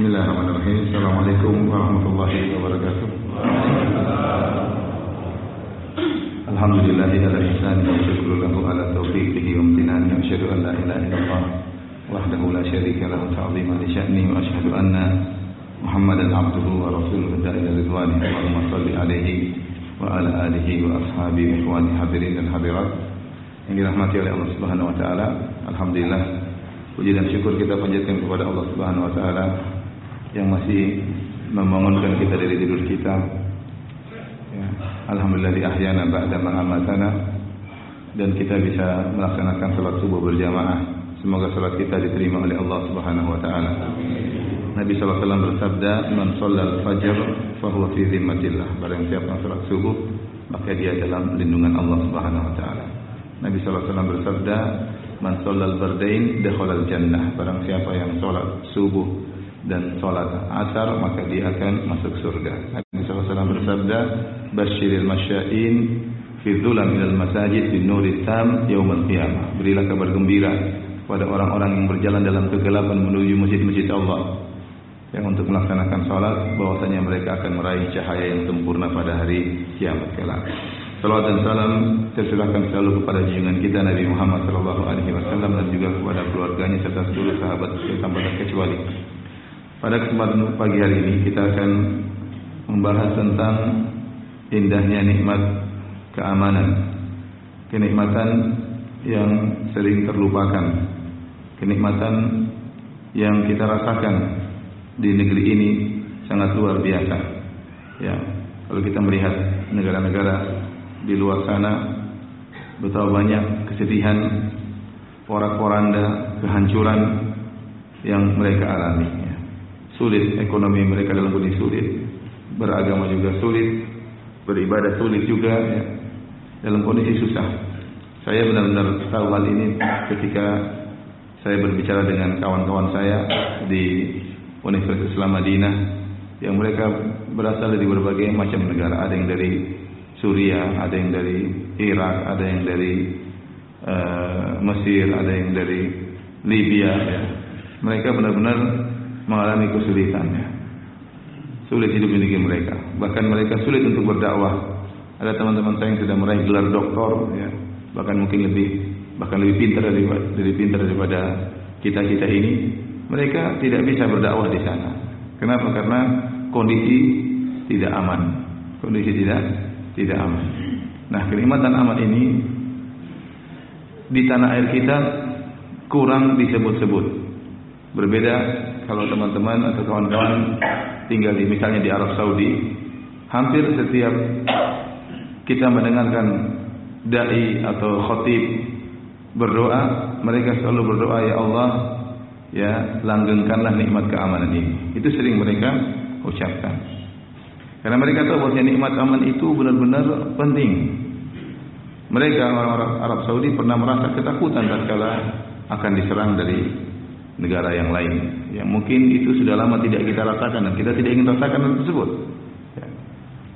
Bismillahirrahmanirrahim. Assalamualaikum warahmatullahi wabarakatuh. Alhamdulillahi ala ihsani wa syukru lahu ala taufiqihi wa amtinani wa asyhadu an la ilaha illallah wahdahu la syarika lahu ta'ziman li sya'ni wa asyhadu anna Muhammadan abduhu wa rasuluhu da'ila ridwani Allahumma salli alaihi wa ala alihi wa ashabihi wa ikhwani hadirin dan hadirat yang dirahmati oleh Allah Subhanahu wa taala. Alhamdulillah puji dan syukur kita panjatkan kepada Allah Subhanahu wa taala yang masih membangunkan kita dari tidur kita. Ya. Alhamdulillah di ahyana ba'da ma amatana dan kita bisa melaksanakan salat subuh berjamaah. Semoga salat kita diterima oleh Allah Subhanahu wa taala. Nabi wasallam bersabda, "Man shallal fajr fa huwa fi dhimmatillah." Barang siapa salat subuh, maka dia dalam lindungan Allah Subhanahu wa taala. Nabi wasallam bersabda, "Man shallal bardain dakhala al-jannah." Barang siapa yang salat subuh dan salat asar, maka dia akan masuk surga. Nabi wasallam bersabda, "Basyiril masya'in fi dhulam minal masajid bin nuri tam yaumil qiyamah." Berilah kabar gembira pada orang-orang yang berjalan dalam kegelapan menuju masjid-masjid Allah yang untuk melaksanakan salat bahwasanya mereka akan meraih cahaya yang sempurna pada hari kiamat kelak. Salawat dan salam tercurahkan selalu kepada junjungan kita Nabi Muhammad sallallahu alaihi wasallam dan juga kepada keluarganya serta seluruh sahabat tanpa terkecuali. Pada kesempatan pagi hari ini kita akan membahas tentang indahnya nikmat keamanan. Kenikmatan yang sering terlupakan. Kenikmatan yang kita rasakan di negeri ini sangat luar biasa. Ya, kalau kita melihat negara-negara di luar sana betapa banyak kesedihan, porak-poranda, kehancuran yang mereka alami. Sulit ekonomi mereka dalam kondisi sulit, beragama juga sulit, beribadah sulit juga ya. dalam kondisi susah. Saya benar-benar tahu hal ini ketika saya berbicara dengan kawan-kawan saya di Universitas Islam Madinah yang mereka berasal dari berbagai macam negara. Ada yang dari Suria, ada yang dari Irak, ada yang dari uh, Mesir, ada yang dari Libya. Ya. Mereka benar-benar mengalami kesulitan. Sulit hidup negeri mereka. Bahkan mereka sulit untuk berdakwah. Ada teman-teman saya yang sudah meraih gelar doktor, ya. bahkan mungkin lebih bahkan lebih pintar daripada, lebih pintar daripada kita kita ini mereka tidak bisa berdakwah di sana. Kenapa? Karena kondisi tidak aman. Kondisi tidak tidak aman. Nah, kenikmatan aman ini di tanah air kita kurang disebut-sebut. Berbeda kalau teman-teman atau kawan-kawan tinggal di misalnya di Arab Saudi, hampir setiap kita mendengarkan dai atau khatib berdoa, mereka selalu berdoa ya Allah ya langgengkanlah nikmat keamanan ini. Itu sering mereka ucapkan. Karena mereka tahu bahawa nikmat aman itu benar-benar penting. Mereka orang-orang Arab Saudi pernah merasa ketakutan tatkala akan diserang dari negara yang lain. Yang mungkin itu sudah lama tidak kita rasakan dan kita tidak ingin rasakan hal tersebut. Ya.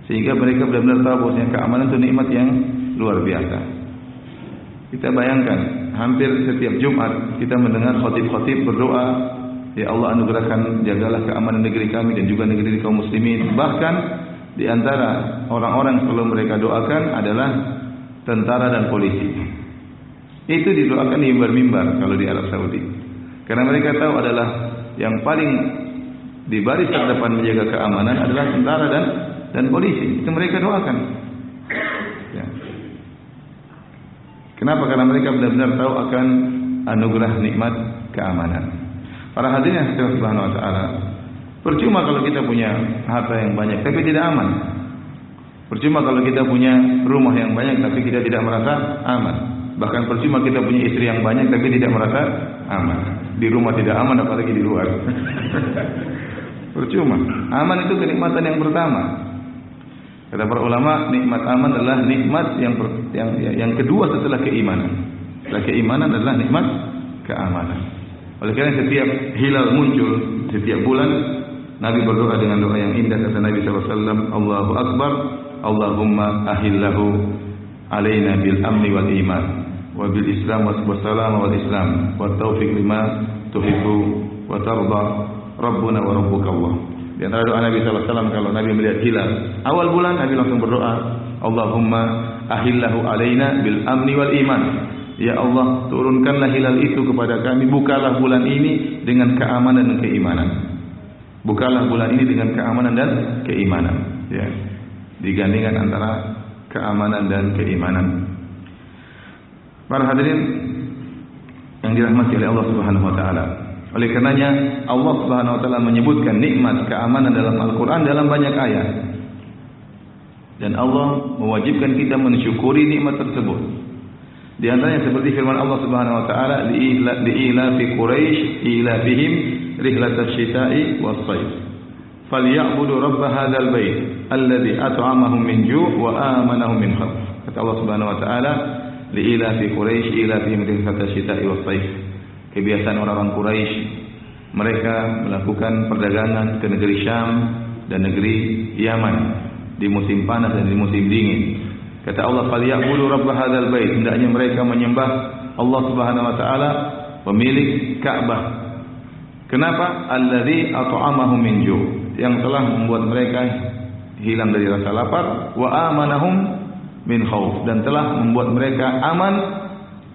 Sehingga mereka benar-benar tahu bahawa keamanan itu nikmat yang luar biasa. Kita bayangkan hampir setiap Jumat kita mendengar khatib-khatib berdoa, Ya Allah anugerahkan jagalah keamanan negeri kami dan juga negeri kaum muslimin. Bahkan di antara orang-orang yang selalu mereka doakan adalah tentara dan polisi. Itu didoakan di mimbar-mimbar kalau di Arab Saudi. Karena mereka tahu adalah yang paling di baris terdepan menjaga keamanan adalah tentara dan dan polisi. Itu mereka doakan. Kenapa? Karena mereka benar-benar tahu akan anugerah nikmat keamanan. Para hadirin yang setia subhanahu wa ta'ala. Percuma kalau kita punya harta yang banyak tapi tidak aman. Percuma kalau kita punya rumah yang banyak tapi kita tidak merasa aman. Bahkan percuma kita punya istri yang banyak tapi tidak merasa aman. Di rumah tidak aman apalagi di luar. percuma. Aman itu kenikmatan yang pertama. Kata para ulama, nikmat aman adalah nikmat yang yang yang kedua setelah keimanan. Setelah keimanan adalah nikmat keamanan. Oleh kerana setiap hilal muncul setiap bulan, Nabi berdoa dengan doa yang indah kata Nabi SAW, Allahu Akbar, Allahumma ahillahu alaina bil amni wal iman, wa bil islam wa salam wal islam, wa taufiq lima tuhibbu wa tarda, Rabbuna wa Rabbuka Allah. Di antara doa Nabi sallallahu alaihi wasallam kalau Nabi melihat hilal awal bulan Nabi langsung berdoa, Allahumma ahillahu alaina bil amni wal iman. Ya Allah, turunkanlah hilal itu kepada kami, bukalah bulan ini dengan keamanan dan keimanan. Bukalah bulan ini dengan keamanan dan keimanan. Ya. Digandingkan antara keamanan dan keimanan. Para hadirin yang dirahmati oleh Allah Subhanahu wa taala. Oleh karenanya Allah Subhanahu wa taala menyebutkan nikmat keamanan dalam Al-Qur'an dalam banyak ayat. Dan Allah mewajibkan kita mensyukuri nikmat tersebut. Di antaranya seperti firman Allah Subhanahu wa taala li ila fi Quraisy ila bihim rihlat asy-syita'i was-sayf. Falyabudu rabb hadzal bait alladhi at'amahum min ju' wa amanahum min khauf. Kata Allah Subhanahu wa taala li ila fi Quraisy ila bihim rihlat asy-syita'i was-sayf kebiasaan orang-orang Quraisy mereka melakukan perdagangan ke negeri Syam dan negeri Yaman di musim panas dan di musim dingin. Kata Allah, "Falyaqudu rabb hadzal bait." Hendaknya mereka menyembah Allah Subhanahu wa taala, pemilik Ka'bah. Kenapa? Allazi at'amahum min ju', yang telah membuat mereka hilang dari rasa lapar, wa amanahum min khauf dan telah membuat mereka aman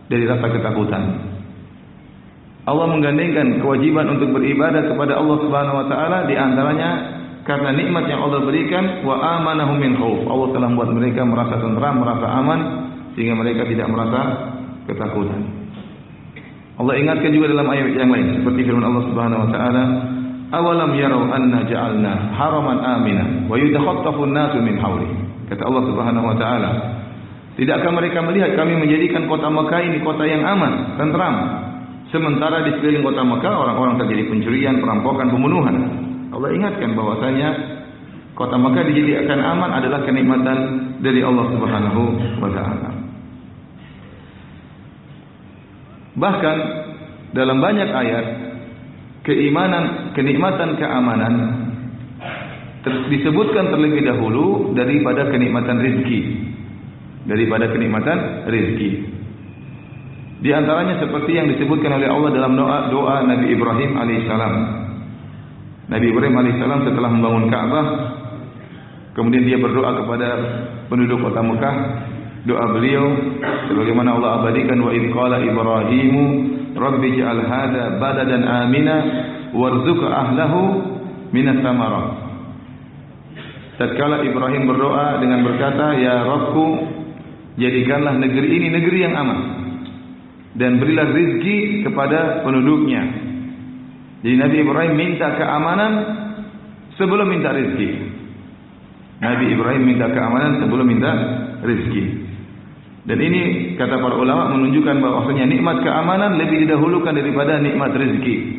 dari rasa ketakutan. Allah menggandengkan kewajiban untuk beribadah kepada Allah Subhanahu wa taala di antaranya karena nikmat yang Allah berikan wa amanahum min khauf. Allah telah membuat mereka merasa tenteram, merasa aman sehingga mereka tidak merasa ketakutan. Allah ingatkan juga dalam ayat yang lain seperti firman Allah Subhanahu wa taala, "Awalam yarau anna ja'alna haraman amina wa yudkhattafu an-nasu min hawli." Kata Allah Subhanahu wa taala, Tidakkah mereka melihat kami menjadikan kota Mekah ini kota yang aman, tenteram, Sementara di sekeliling kota Mekah orang-orang terjadi pencurian, perampokan, pembunuhan. Allah ingatkan bahwasanya kota Mekah dijadikan aman adalah kenikmatan dari Allah Subhanahu wa taala. Bahkan dalam banyak ayat keimanan, kenikmatan keamanan disebutkan terlebih dahulu daripada kenikmatan rezeki. Daripada kenikmatan rezeki. Di antaranya seperti yang disebutkan oleh Allah dalam doa doa Nabi Ibrahim alaihissalam. Nabi Ibrahim alaihissalam setelah membangun Ka'bah, kemudian dia berdoa kepada penduduk kota Mekah. Doa beliau sebagaimana Allah abadikan wa idqala Ibrahim Rabbi ja'al hadha baladan amina warzuq ahlahu minas samarat. Tatkala Ibrahim berdoa dengan berkata, Ya Rabbku, jadikanlah negeri ini negeri yang aman dan berilah rizki kepada penduduknya. Jadi Nabi Ibrahim minta keamanan sebelum minta rizki. Nabi Ibrahim minta keamanan sebelum minta rizki. Dan ini kata para ulama menunjukkan bahwasanya nikmat keamanan lebih didahulukan daripada nikmat rizki.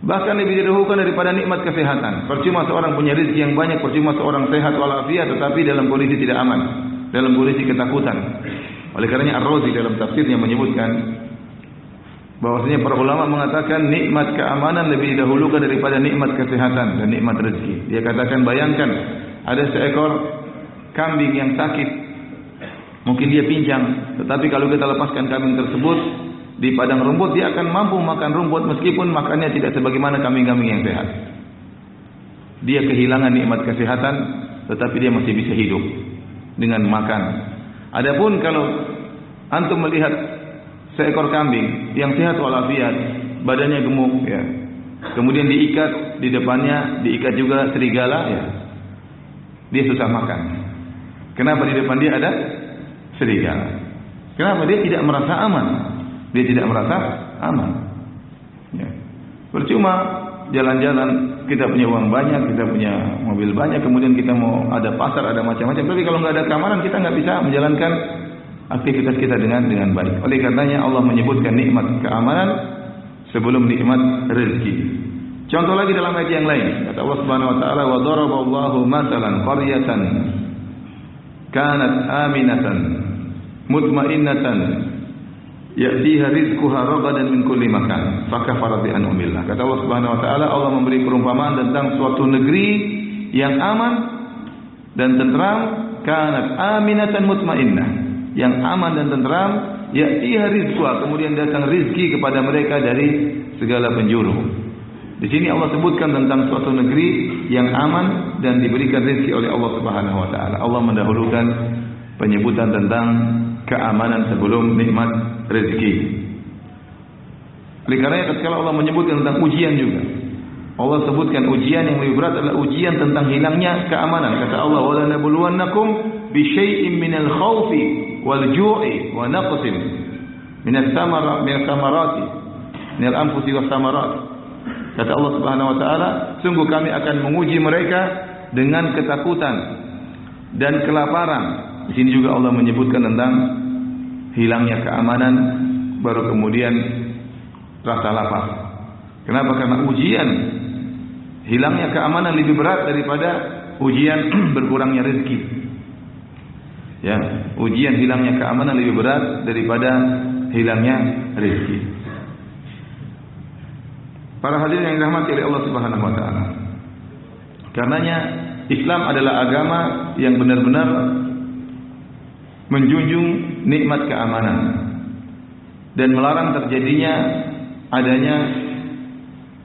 Bahkan lebih didahulukan daripada nikmat kesehatan. Percuma seorang punya rizki yang banyak, percuma seorang sehat walafiat tetapi dalam kondisi tidak aman, dalam kondisi ketakutan. Oleh karenanya Ar-Razi dalam tafsirnya menyebutkan bahwasanya para ulama mengatakan nikmat keamanan lebih didahulukan daripada nikmat kesehatan dan nikmat rezeki. Dia katakan bayangkan ada seekor kambing yang sakit. Mungkin dia pincang, tetapi kalau kita lepaskan kambing tersebut di padang rumput dia akan mampu makan rumput meskipun makannya tidak sebagaimana kambing-kambing yang sehat. Dia kehilangan nikmat kesehatan tetapi dia masih bisa hidup dengan makan Adapun kalau antum melihat seekor kambing yang sehat walafiat, badannya gemuk ya. Kemudian diikat di depannya, diikat juga serigala ya. Dia susah makan. Kenapa di depan dia ada serigala? Kenapa dia tidak merasa aman? Dia tidak merasa aman. Ya. Percuma jalan-jalan kita punya uang banyak, kita punya mobil banyak, kemudian kita mau ada pasar, ada macam-macam. Tapi kalau nggak ada keamanan, kita nggak bisa menjalankan aktivitas kita dengan dengan baik. Oleh karenanya Allah menyebutkan nikmat keamanan sebelum nikmat rezeki. Contoh lagi dalam ayat yang lain, kata Allah Subhanahu wa taala wa daraballahu matalan qaryatan kanat aminatan mutmainnatan ya'tiha rizquha ragadan min kulli makan. Fakafara bi an'amillah kata Allah Subhanahu wa taala Allah memberi perumpamaan tentang suatu negeri yang aman dan tenteram kanat aminatan mutmainnah. Yang aman dan tenteram ya'tiha rizquha kemudian datang rezeki kepada mereka dari segala penjuru. Di sini Allah sebutkan tentang suatu negeri yang aman dan diberikan rezeki oleh Allah Subhanahu wa taala. Allah mendahulukan penyebutan tentang keamanan sebelum nikmat rezeki. Oleh karena itu Allah menyebutkan tentang ujian juga. Allah sebutkan ujian yang lebih berat adalah ujian tentang hilangnya keamanan. Kata Allah, "Wa lanabluwannakum bi syai'in minal khawfi wal ju'i wa naqsin min ath-thamara min ath-thamarati min al-anfusi was-thamarat." Kata Allah Subhanahu wa taala, sungguh kami akan menguji mereka dengan ketakutan dan kelaparan. Di sini juga Allah menyebutkan tentang hilangnya keamanan baru kemudian rasa lapar. Kenapa? Karena ujian hilangnya keamanan lebih berat daripada ujian berkurangnya rezeki. Ya, ujian hilangnya keamanan lebih berat daripada hilangnya rezeki. Para hadirin yang dirahmati oleh Allah Subhanahu wa taala. Karenanya Islam adalah agama yang benar-benar menjunjung nikmat keamanan dan melarang terjadinya adanya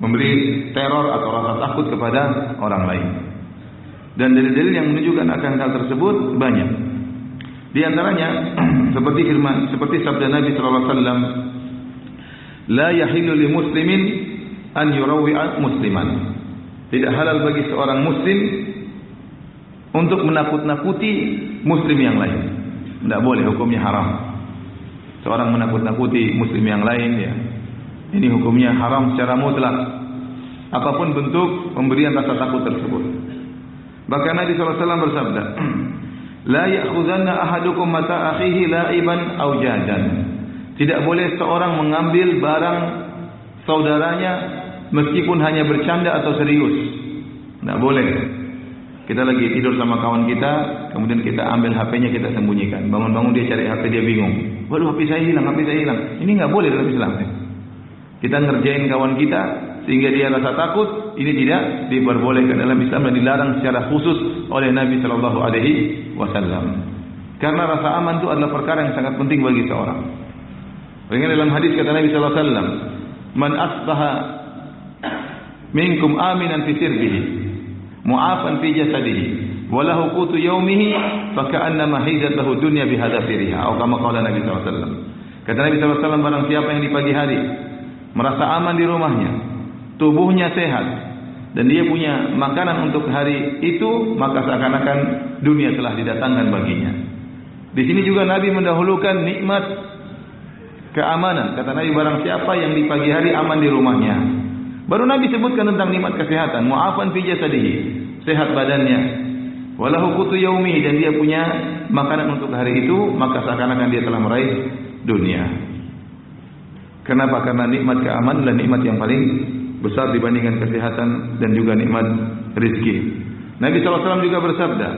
memberi teror atau rasa takut kepada orang lain. Dan dalil-dalil yang menunjukkan akan hal tersebut banyak. Di antaranya seperti firman seperti sabda Nabi sallallahu alaihi wasallam, "La yahillu li muslimin an yurawi'a musliman. Tidak halal bagi seorang muslim untuk menakut-nakuti muslim yang lain. Tidak boleh hukumnya haram. Seorang menakut-nakuti muslim yang lain ya. Ini hukumnya haram secara mutlak. Apapun bentuk pemberian rasa takut tersebut. Bahkan Nabi SAW bersabda, La ya'khudhanna ahadukum mata akhihi la'iban aw jadan. Tidak boleh seorang mengambil barang saudaranya meskipun hanya bercanda atau serius. Tidak boleh. Kita lagi tidur sama kawan kita, kemudian kita ambil HP-nya kita sembunyikan. Bangun-bangun dia cari HP dia bingung. Waduh HP saya hilang, HP saya hilang. Ini nggak boleh dalam Islam. Kita ngerjain kawan kita sehingga dia rasa takut. Ini tidak diperbolehkan dalam Islam dan dilarang secara khusus oleh Nabi Shallallahu Alaihi Wasallam. Karena rasa aman itu adalah perkara yang sangat penting bagi seorang. Ingat dalam hadis kata Nabi Shallallahu Alaihi Wasallam, "Man asbaha minkum aminan fi sirbihi mu'afan fi jasadihi. Wa lahu qutu yawmihi fa ka'annama hidat lahu dunya bi hadafiriha atau kama qala Nabi sallallahu alaihi wasallam. Kata Nabi sallallahu alaihi wasallam barang siapa yang di pagi hari merasa aman di rumahnya tubuhnya sehat dan dia punya makanan untuk hari itu maka seakan-akan dunia telah didatangkan baginya. Di sini juga Nabi mendahulukan nikmat keamanan. Kata Nabi barang siapa yang di pagi hari aman di rumahnya. Baru Nabi sebutkan tentang nikmat kesehatan, mu'afan fi jasadihi, sehat badannya. Walahu qutu yaumi dan dia punya makanan untuk hari itu, maka seakan-akan dia telah meraih dunia. Kenapa? Karena nikmat keamanan dan nikmat yang paling besar dibandingkan kesehatan dan juga nikmat rezeki. Nabi SAW juga bersabda,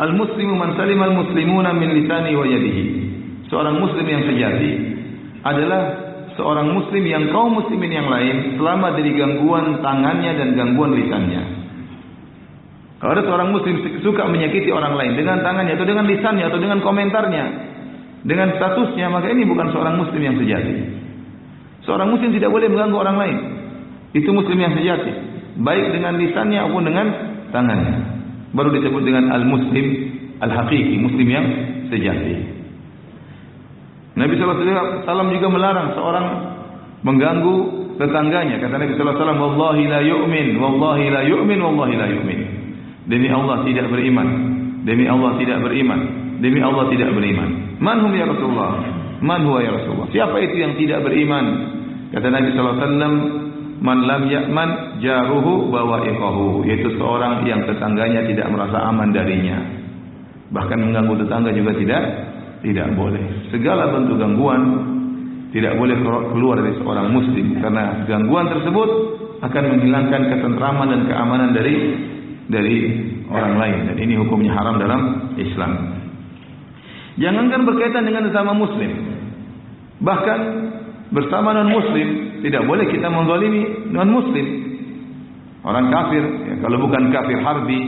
Al-Muslimu man salima al-muslimuna min lisani wa yadihi. Seorang muslim yang sejati adalah seorang muslim yang kaum muslimin yang lain selamat dari gangguan tangannya dan gangguan lisannya. Kalau ada seorang muslim suka menyakiti orang lain dengan tangannya atau dengan lisannya atau dengan komentarnya, dengan statusnya, maka ini bukan seorang muslim yang sejati. Seorang muslim tidak boleh mengganggu orang lain. Itu muslim yang sejati, baik dengan lisannya maupun dengan tangannya. Baru disebut dengan al-muslim al-haqiqi, muslim yang sejati. Nabi SAW juga melarang seorang mengganggu tetangganya. Kata Nabi SAW, Wallahi la yu'min, Wallahi la yu'min, Wallahi la yu'min. Demi Allah tidak beriman. Demi Allah tidak beriman. Demi Allah tidak beriman. Man hum ya Rasulullah? Man huwa ya Rasulullah? Siapa itu yang tidak beriman? Kata Nabi SAW, Man lam ya'man jaruhu bawa'iqahu. Yaitu seorang yang tetangganya tidak merasa aman darinya. Bahkan mengganggu tetangga juga tidak tidak boleh. Segala bentuk gangguan tidak boleh keluar dari seorang muslim karena gangguan tersebut akan menghilangkan ketentraman dan keamanan dari dari orang lain dan ini hukumnya haram dalam Islam. Jangankan berkaitan dengan sesama muslim. Bahkan bersama non muslim tidak boleh kita menzalimi non muslim. Orang kafir ya, kalau bukan kafir harbi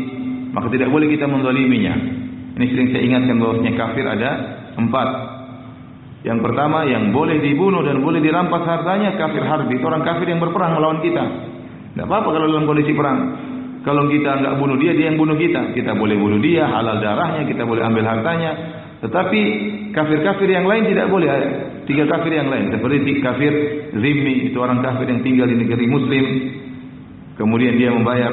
maka tidak boleh kita menzaliminya. Ini sering saya ingatkan bahwasanya kafir ada empat. Yang pertama yang boleh dibunuh dan boleh dirampas hartanya kafir harbi, itu orang kafir yang berperang melawan kita. Tidak apa-apa kalau dalam kondisi perang. Kalau kita enggak bunuh dia, dia yang bunuh kita. Kita boleh bunuh dia, halal darahnya, kita boleh ambil hartanya. Tetapi kafir-kafir yang lain tidak boleh. Tiga kafir yang lain. Seperti kafir zimmi, itu orang kafir yang tinggal di negeri muslim. Kemudian dia membayar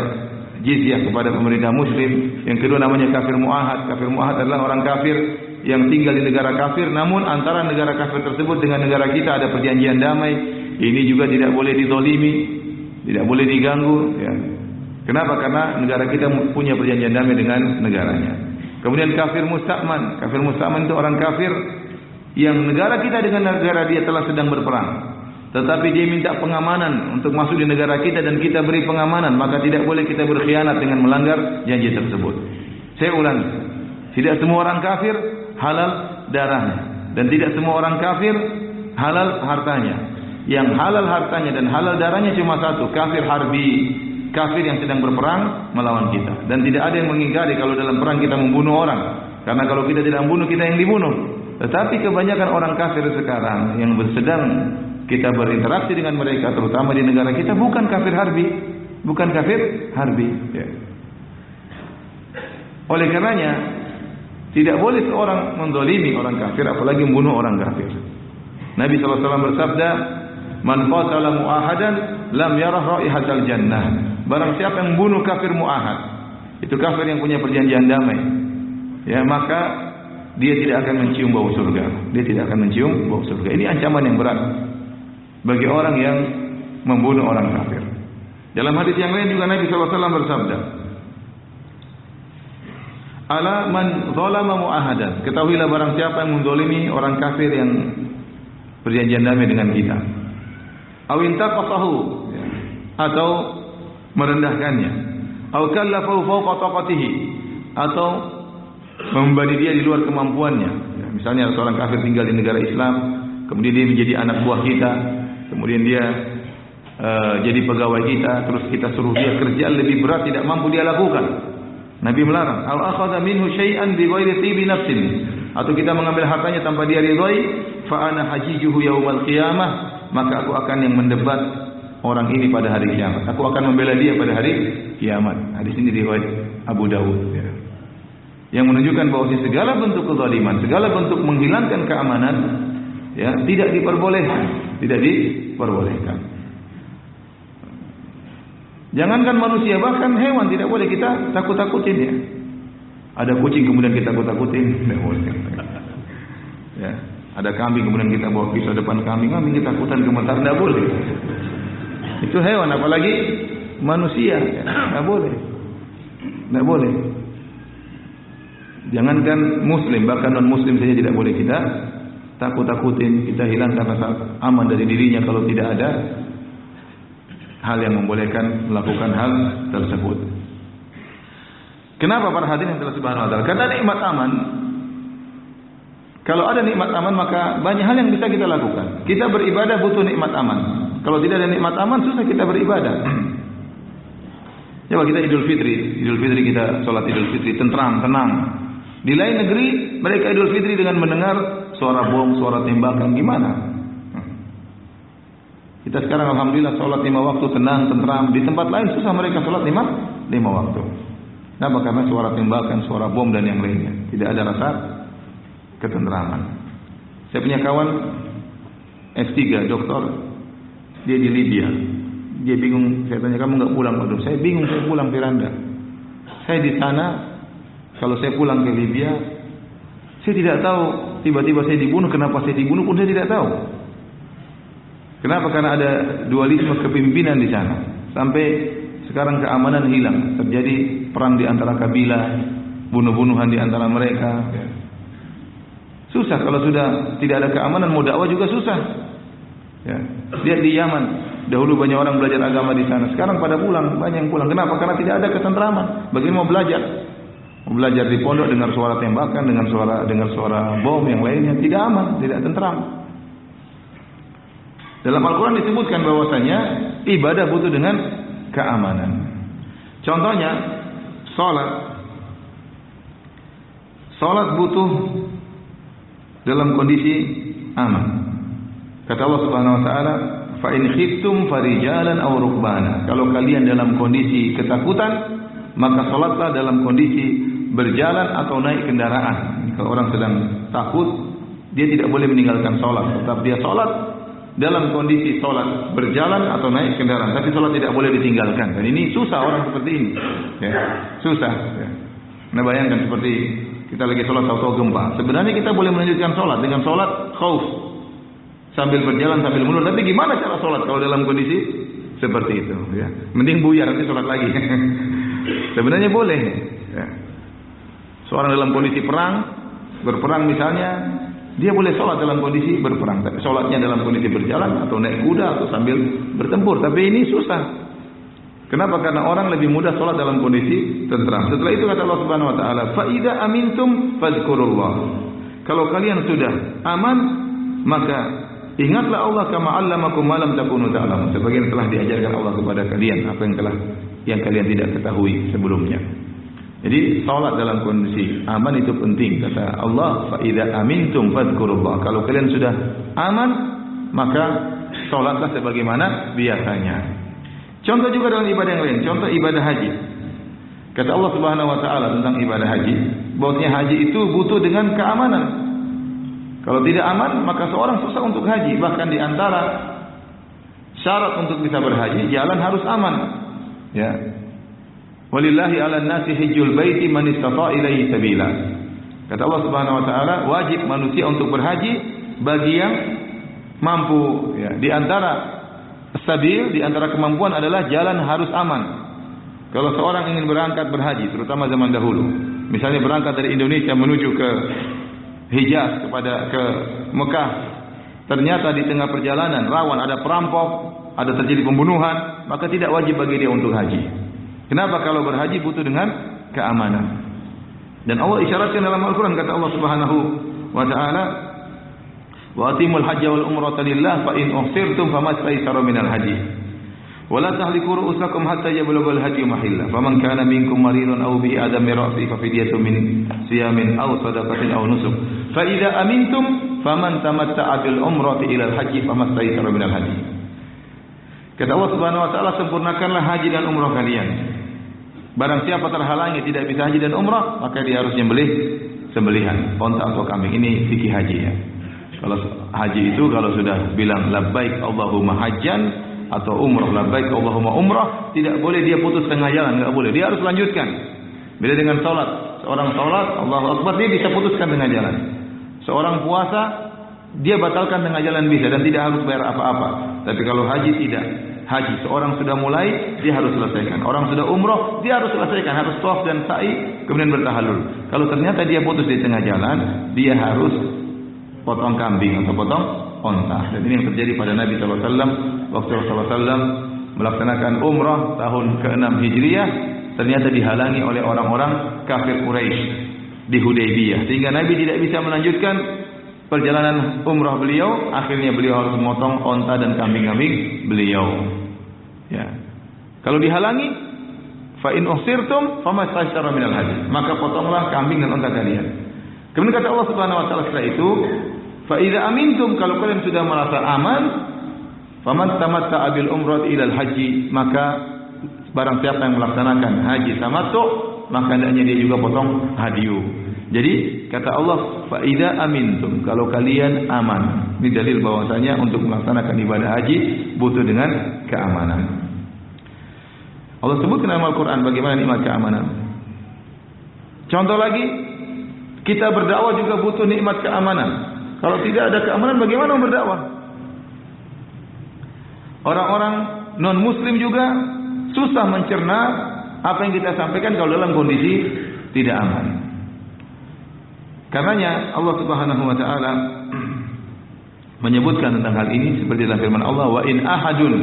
jizyah kepada pemerintah muslim. Yang kedua namanya kafir mu'ahad. Kafir mu'ahad adalah orang kafir yang tinggal di negara kafir namun antara negara kafir tersebut dengan negara kita ada perjanjian damai. Ini juga tidak boleh ditolimi tidak boleh diganggu ya. kenapa? Karena negara kita punya perjanjian damai dengan negaranya. Kemudian kafir musta'man kafir musta'man itu orang kafir yang negara kita dengan negara dia telah sedang berperang. Tetapi dia minta pengamanan untuk masuk di negara kita dan kita beri pengamanan. Maka tidak boleh kita berkhianat dengan melanggar janji tersebut. Saya ulang tidak semua orang kafir halal darahnya. Dan tidak semua orang kafir halal hartanya. Yang halal hartanya dan halal darahnya cuma satu kafir harbi. Kafir yang sedang berperang melawan kita. Dan tidak ada yang mengingkari kalau dalam perang kita membunuh orang. Karena kalau kita tidak membunuh kita yang dibunuh. Tetapi kebanyakan orang kafir sekarang yang sedang kita berinteraksi dengan mereka terutama di negara kita bukan kafir harbi. Bukan kafir harbi ya. oleh karenanya tidak boleh seorang mendolimi orang kafir apalagi membunuh orang kafir. Nabi SAW bersabda, Man qatala mu'ahadan lam yarah ra'ihatal jannah. Barang siapa yang membunuh kafir mu'ahad, itu kafir yang punya perjanjian damai. Ya, maka dia tidak akan mencium bau surga. Dia tidak akan mencium bau surga. Ini ancaman yang berat bagi orang yang membunuh orang kafir. Dalam hadis yang lain juga Nabi SAW bersabda, ala man zalama muahadan. Ketahuilah barang siapa yang menzalimi orang kafir yang perjanjian damai dengan kita. Aw intaqahu atau merendahkannya. Aw kallafahu fawqa taqatihi. Atau membebani dia di luar kemampuannya. Ya, misalnya seorang kafir tinggal di negara Islam kemudian dia menjadi anak buah kita kemudian dia uh, jadi pegawai kita terus kita suruh dia kerja lebih berat tidak mampu dia lakukan Nabi melarang. Al akhadha minhu syai'an bi ghairi tibi nafsin. Atau kita mengambil hartanya tanpa dia ridhai, fa ana hajijuhu yaumal qiyamah, maka aku akan yang mendebat orang ini pada hari kiamat. Aku akan membela dia pada hari kiamat. Hadis ini riwayat Abu Dawud. Ya. Yang menunjukkan bahawa segala bentuk kezaliman, segala bentuk menghilangkan keamanan, ya tidak diperbolehkan, tidak diperbolehkan. Jangankan manusia, bahkan hewan tidak boleh kita takut-takutin ya. Ada kucing kemudian kita takut-takutin, tidak boleh. Ya. Ada kambing kemudian kita bawa pisau depan kambing, kambing kita takutan gemetar, tidak boleh. Itu hewan, apalagi manusia, ya. tidak boleh. Tidak boleh. Jangankan muslim, bahkan non-muslim saja tidak boleh kita takut-takutin, kita hilangkan rasa aman dari dirinya kalau tidak ada hal yang membolehkan melakukan hal tersebut. Kenapa para hadirin yang telah subhanahu wa ta'ala? Karena nikmat aman. Kalau ada nikmat aman maka banyak hal yang bisa kita lakukan. Kita beribadah butuh nikmat aman. Kalau tidak ada nikmat aman susah kita beribadah. Coba kita Idul Fitri, Idul Fitri kita sholat Idul Fitri tentram, tenang. Di lain negeri mereka Idul Fitri dengan mendengar suara bom, suara tembakan gimana? Kita sekarang alhamdulillah salat lima waktu tenang, tenteram. Di tempat lain susah mereka salat lima lima waktu. Kenapa? Karena suara tembakan, suara bom dan yang lainnya. Tidak ada rasa ketenteraman. Saya punya kawan S3 doktor dia di Libya. Dia bingung, saya tanya kamu enggak pulang Waduh, saya bingung saya pulang Firanda. Saya di sana kalau saya pulang ke Libya saya tidak tahu tiba-tiba saya dibunuh, kenapa saya dibunuh pun saya tidak tahu. Kenapa? Karena ada dualisme kepimpinan di sana. Sampai sekarang keamanan hilang. Terjadi perang di antara kabilah, bunuh-bunuhan di antara mereka. Susah kalau sudah tidak ada keamanan, mau dakwah juga susah. Ya. Lihat di Yaman, dahulu banyak orang belajar agama di sana. Sekarang pada pulang, banyak yang pulang. Kenapa? Karena tidak ada ketentraman. Bagaimana mau belajar? Mau belajar di pondok dengar suara tembakan, dengan suara dengar suara bom yang lainnya, tidak aman, tidak tentram. Dalam Al-Quran disebutkan bahwasanya ibadah butuh dengan keamanan. Contohnya, solat. Solat butuh dalam kondisi aman. Kata Allah Subhanahu wa taala, "Fa in khiftum farijalan aw rukbana." Kalau kalian dalam kondisi ketakutan, maka salatlah dalam kondisi berjalan atau naik kendaraan. Kalau orang sedang takut, dia tidak boleh meninggalkan salat, tetap dia salat dalam kondisi salat berjalan atau naik kendaraan, tapi salat tidak boleh ditinggalkan. Dan ini susah orang seperti ini. Ya, susah. Ya. Nah bayangkan seperti kita lagi sholat atau gempa. Sebenarnya kita boleh melanjutkan sholat dengan sholat khauf sambil berjalan sambil mundur. Tapi gimana cara sholat kalau dalam kondisi seperti itu? Ya. Mending buyar nanti sholat lagi. Sebenarnya boleh. Ya. Seorang dalam kondisi perang, berperang misalnya, dia boleh sholat dalam kondisi berperang. Tapi sholatnya dalam kondisi berjalan atau naik kuda atau sambil bertempur. Tapi ini susah. Kenapa? Karena orang lebih mudah sholat dalam kondisi tentram. Setelah itu kata Allah Subhanahu Wa Taala, "Faida amintum fadzkurullah." Kalau kalian sudah aman, maka ingatlah Allah kama allamakum ma lam takunu ta'lamun. Sebagian telah diajarkan Allah kepada kalian apa yang telah yang kalian tidak ketahui sebelumnya. Jadi sholat dalam kondisi aman itu penting kata Allah. Faida amintum fadzkurullah. Kalau kalian sudah aman, maka sholatlah sebagaimana biasanya. Contoh juga dalam ibadah yang lain, contoh ibadah haji. Kata Allah Subhanahu wa taala tentang ibadah haji, bahwasanya haji itu butuh dengan keamanan. Kalau tidak aman, maka seorang susah untuk haji. Bahkan di antara syarat untuk bisa berhaji, jalan harus aman. Ya. Walillahi 'alan nasi hajjul baiti man istata'a ilaihi sabila. Kata Allah Subhanahu wa taala, wajib manusia untuk berhaji bagi yang mampu ya. Di antara stabil di antara kemampuan adalah jalan harus aman. Kalau seorang ingin berangkat berhaji, terutama zaman dahulu, misalnya berangkat dari Indonesia menuju ke Hijaz kepada ke Mekah, ternyata di tengah perjalanan rawan ada perampok, ada terjadi pembunuhan, maka tidak wajib bagi dia untuk haji. Kenapa? Kalau berhaji butuh dengan keamanan. Dan Allah isyaratkan dalam Al-Quran kata Allah Subhanahu wa taala wa atimul hajj wal umrata lillah fa in uhsirtum famastaysara minal hadi wala tahliku ru'usakum hatta yablughal hadi mahilla faman kana minkum maridun aw bi adam ra'si fa fidyatun min siyamin aw sadaqatin aw nusuk fa idza amintum faman tamatta'a bil umrati ila al hajj famastaysara minal hadi kata Allah Subhanahu wa taala sempurnakanlah haji dan umrah kalian barang siapa terhalangi tidak bisa haji dan umrah maka dia harus menyembelih sembelihan unta atau kambing ini fikih haji ya kalau haji itu kalau sudah bilang labbaik Allahumma hajjan atau umrah labbaik Allahumma umrah, tidak boleh dia putus tengah jalan, enggak boleh. Dia harus lanjutkan. Beda dengan salat. Seorang salat, Allahu Akbar, dia bisa putuskan tengah jalan. Seorang puasa, dia batalkan tengah jalan bisa dan tidak harus bayar apa-apa. Tapi kalau haji tidak. Haji seorang sudah mulai, dia harus selesaikan. Orang sudah umrah, dia harus selesaikan, harus tawaf dan sa'i, kemudian bertahalul. Kalau ternyata dia putus di tengah jalan, dia harus potong kambing atau potong onta. Dan ini yang terjadi pada Nabi wasallam waktu Rasulullah sallallahu melaksanakan umrah tahun ke-6 Hijriah ternyata dihalangi oleh orang-orang kafir Quraisy di Hudaybiyah sehingga Nabi tidak bisa melanjutkan perjalanan umrah beliau akhirnya beliau harus memotong onta dan kambing-kambing beliau ya kalau dihalangi fa in usirtum famastaysara minal hadi maka potonglah kambing dan onta kalian kemudian kata Allah Subhanahu wa taala setelah itu Fa idza amintum kalau kalian sudah merasa aman, faman tamatta bil umrah ila al haji, maka barang siapa yang melaksanakan haji tamattu, maka hendaknya dia juga potong hadiu. Jadi kata Allah, fa idza amintum kalau kalian aman. Ini dalil bahwasanya untuk melaksanakan ibadah haji butuh dengan keamanan. Allah sebut dalam Al-Quran bagaimana nikmat keamanan. Contoh lagi, kita berdakwah juga butuh nikmat keamanan. Kalau tidak ada keamanan bagaimana berdakwah? Orang-orang non-muslim juga susah mencerna apa yang kita sampaikan kalau dalam kondisi tidak aman. Karenanya Allah Subhanahu wa taala menyebutkan tentang hal ini seperti dalam firman Allah wa in ahadun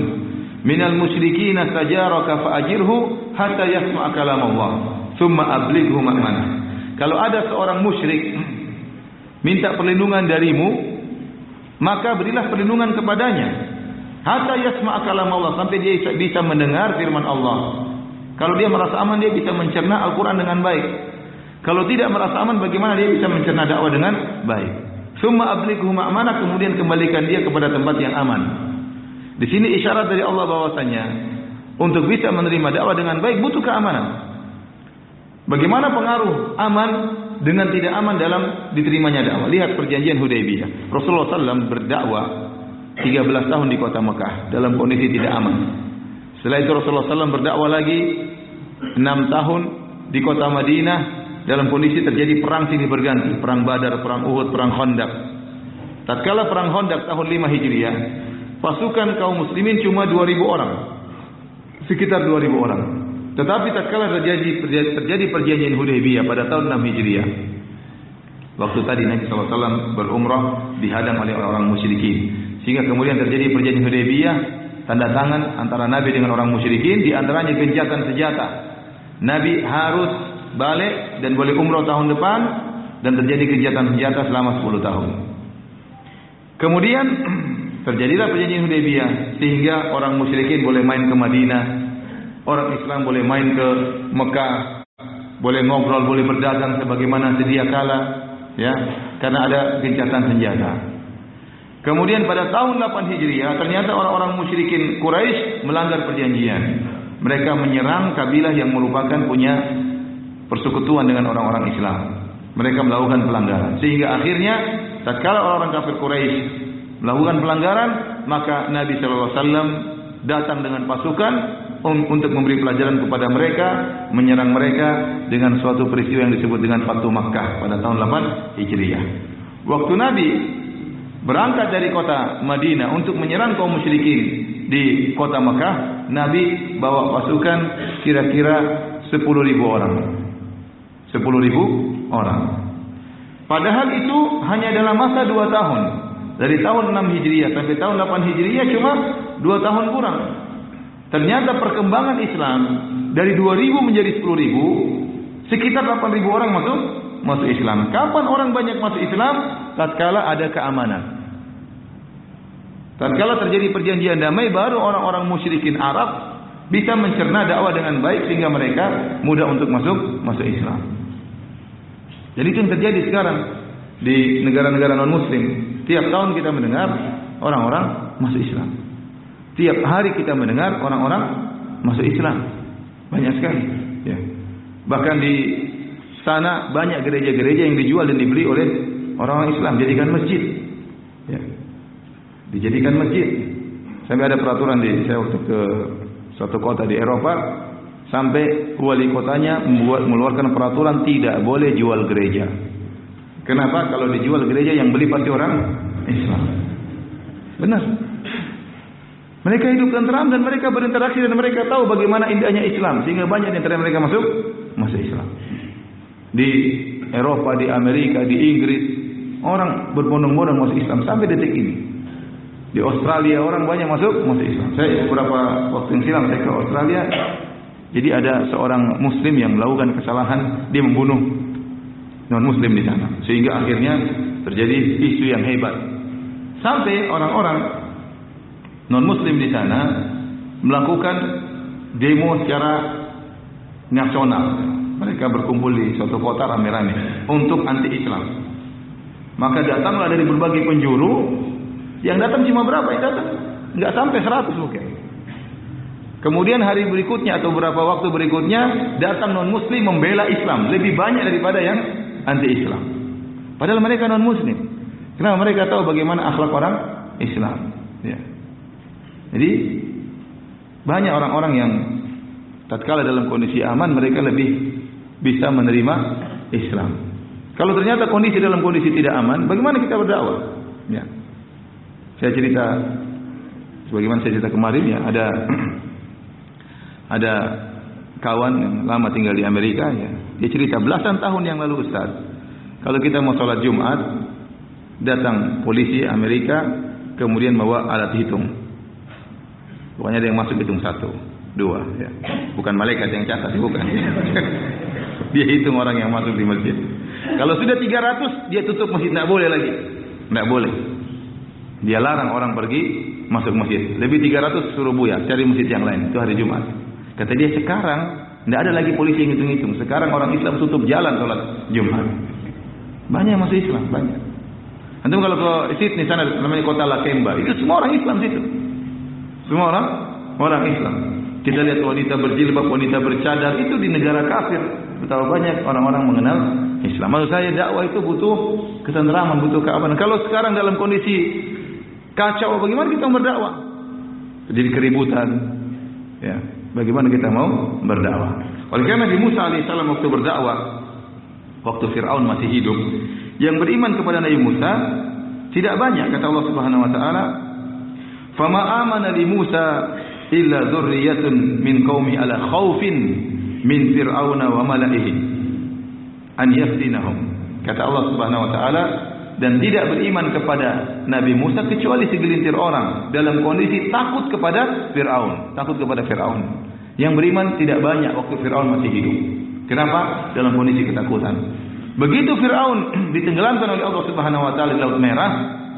minal musyrikin tajaraka fa ajirhu hatta yasma' kalam Allah thumma ablighu ma'mana. Kalau ada seorang musyrik minta perlindungan darimu maka berilah perlindungan kepadanya. Hatta yasma' kalam Allah sampai dia bisa mendengar firman Allah. Kalau dia merasa aman dia bisa mencerna Al-Qur'an dengan baik. Kalau tidak merasa aman bagaimana dia bisa mencerna dakwah dengan baik? Summa ablighu ma'mana kemudian kembalikan dia kepada tempat yang aman. Di sini isyarat dari Allah bahwasanya untuk bisa menerima dakwah dengan baik butuh keamanan. Bagaimana pengaruh aman dengan tidak aman dalam diterimanya dakwah? Lihat perjanjian Hudaybiyah. Rasulullah SAW berdakwah 13 tahun di kota Mekah dalam kondisi tidak aman. Setelah itu Rasulullah SAW berdakwah lagi 6 tahun di kota Madinah dalam kondisi terjadi perang sini berganti, perang Badar, perang Uhud, perang Khandaq. Tatkala perang Khandaq tahun 5 Hijriah, pasukan kaum muslimin cuma 2000 orang. Sekitar 2000 orang. Tetapi tatkala terjadi terjadi perjanjian Hudaybiyah pada tahun 6 Hijriah. Waktu tadi Nabi SAW berumrah dihadang oleh orang-orang musyrikin. Sehingga kemudian terjadi perjanjian Hudaybiyah, tanda tangan antara Nabi dengan orang musyrikin, di antaranya gencatan senjata. Nabi harus balik dan boleh umrah tahun depan dan terjadi kejahatan senjata selama 10 tahun. Kemudian terjadilah perjanjian Hudaybiyah sehingga orang musyrikin boleh main ke Madinah, orang Islam boleh main ke Mekah, boleh ngobrol, boleh berdagang sebagaimana sedia kala, ya, karena ada gencatan senjata. Kemudian pada tahun 8 Hijriah ternyata orang-orang musyrikin Quraisy melanggar perjanjian. Mereka menyerang kabilah yang merupakan punya persekutuan dengan orang-orang Islam. Mereka melakukan pelanggaran. Sehingga akhirnya, tatkala orang-orang kafir Quraisy melakukan pelanggaran, maka Nabi SAW datang dengan pasukan untuk memberi pelajaran kepada mereka, menyerang mereka dengan suatu peristiwa yang disebut dengan Fatu Makkah pada tahun 8 Hijriah. Waktu Nabi berangkat dari kota Madinah untuk menyerang kaum musyrikin di kota Makkah, Nabi bawa pasukan kira-kira 10.000 orang. 10 ribu orang. Padahal itu hanya dalam masa 2 tahun. Dari tahun 6 Hijriah sampai tahun 8 Hijriah cuma 2 tahun kurang. Ternyata perkembangan Islam dari 2000 menjadi 10 ribu, sekitar 8 ribu orang masuk masuk Islam. Kapan orang banyak masuk Islam? Tatkala ada keamanan. Tatkala terjadi perjanjian damai, baru orang-orang musyrikin Arab bisa mencerna dakwah dengan baik sehingga mereka mudah untuk masuk masuk Islam. Jadi itu yang terjadi sekarang di negara-negara non-Muslim. Tiap tahun kita mendengar orang-orang masuk Islam. Tiap hari kita mendengar orang-orang masuk Islam. Banyak sekali. Ya. Bahkan di sana banyak gereja-gereja yang dijual dan dibeli oleh orang-orang Islam. Jadikan masjid. Ya. Dijadikan masjid. Sampai ada peraturan di saya waktu ke suatu kota di Eropa sampai wali kotanya membuat mengeluarkan peraturan tidak boleh jual gereja. Kenapa? Kalau dijual gereja yang beli pasti orang Islam. Benar. Mereka hidup tenteram dan mereka berinteraksi dan mereka tahu bagaimana indahnya Islam sehingga banyak di antara mereka masuk masuk Islam. Di Eropa, di Amerika, di Inggris orang berbondong-bondong masuk Islam sampai detik ini. Di Australia orang banyak masuk masuk Islam. Saya beberapa waktu yang silam saya ke Australia jadi ada seorang muslim yang melakukan kesalahan dia membunuh non muslim di sana. Sehingga akhirnya terjadi isu yang hebat. Sampai orang-orang non muslim di sana melakukan demo secara nasional. Mereka berkumpul di suatu kota rame-rame untuk anti Islam maka datanglah dari berbagai penjuru yang datang cuma berapa yang datang? Enggak sampai 100 mungkin. Kemudian hari berikutnya atau beberapa waktu berikutnya datang non muslim membela Islam. Lebih banyak daripada yang anti Islam. Padahal mereka non muslim. Kenapa mereka tahu bagaimana akhlak orang Islam? Ya. Jadi banyak orang-orang yang tatkala dalam kondisi aman mereka lebih bisa menerima Islam. Kalau ternyata kondisi dalam kondisi tidak aman, bagaimana kita berdakwah? Ya. Saya cerita sebagaimana saya cerita kemarin ya ada ada kawan yang lama tinggal di Amerika ya. Dia cerita belasan tahun yang lalu Ustaz. Kalau kita mau sholat Jumat, datang polisi Amerika, kemudian bawa alat hitung. Pokoknya ada yang masuk hitung satu, dua. Ya. Bukan malaikat yang catat, bukan. dia hitung orang yang masuk di masjid. Kalau sudah 300, dia tutup masjid. Tidak boleh lagi. Tidak boleh. Dia larang orang pergi masuk masjid. Lebih 300 suruh buya, cari masjid yang lain. Itu hari Jumat. Kata dia sekarang tidak ada lagi polisi yang hitung-hitung. Sekarang orang Islam tutup jalan sholat Jumat. Banyak masuk Islam, banyak. Antum kalau ke Sydney sana namanya kota Lakemba, itu semua orang Islam situ. Semua orang orang Islam. Kita lihat wanita berjilbab, wanita bercadar itu di negara kafir. Betapa banyak orang-orang mengenal Islam. Maksud saya dakwah itu butuh ketentraman, butuh keamanan. Kalau sekarang dalam kondisi kacau, bagaimana kita berdakwah? Jadi keributan. Ya, bagaimana kita mau berdakwah? Oleh karena Nabi Musa alaihissalam waktu berdakwah, waktu Fir'aun masih hidup, yang beriman kepada Nabi Musa tidak banyak kata Allah Subhanahu wa taala. Fama amana li Musa illa dzurriyyatun min qaumi ala khaufin min fir'auna wa mala'ihi an yaftinahum kata Allah Subhanahu wa taala dan tidak beriman kepada Nabi Musa kecuali segelintir orang dalam kondisi takut kepada Firaun takut kepada Firaun yang beriman tidak banyak waktu Firaun masih hidup. Kenapa? Dalam kondisi ketakutan. Begitu Firaun ditenggelamkan oleh Allah Subhanahu wa taala di laut merah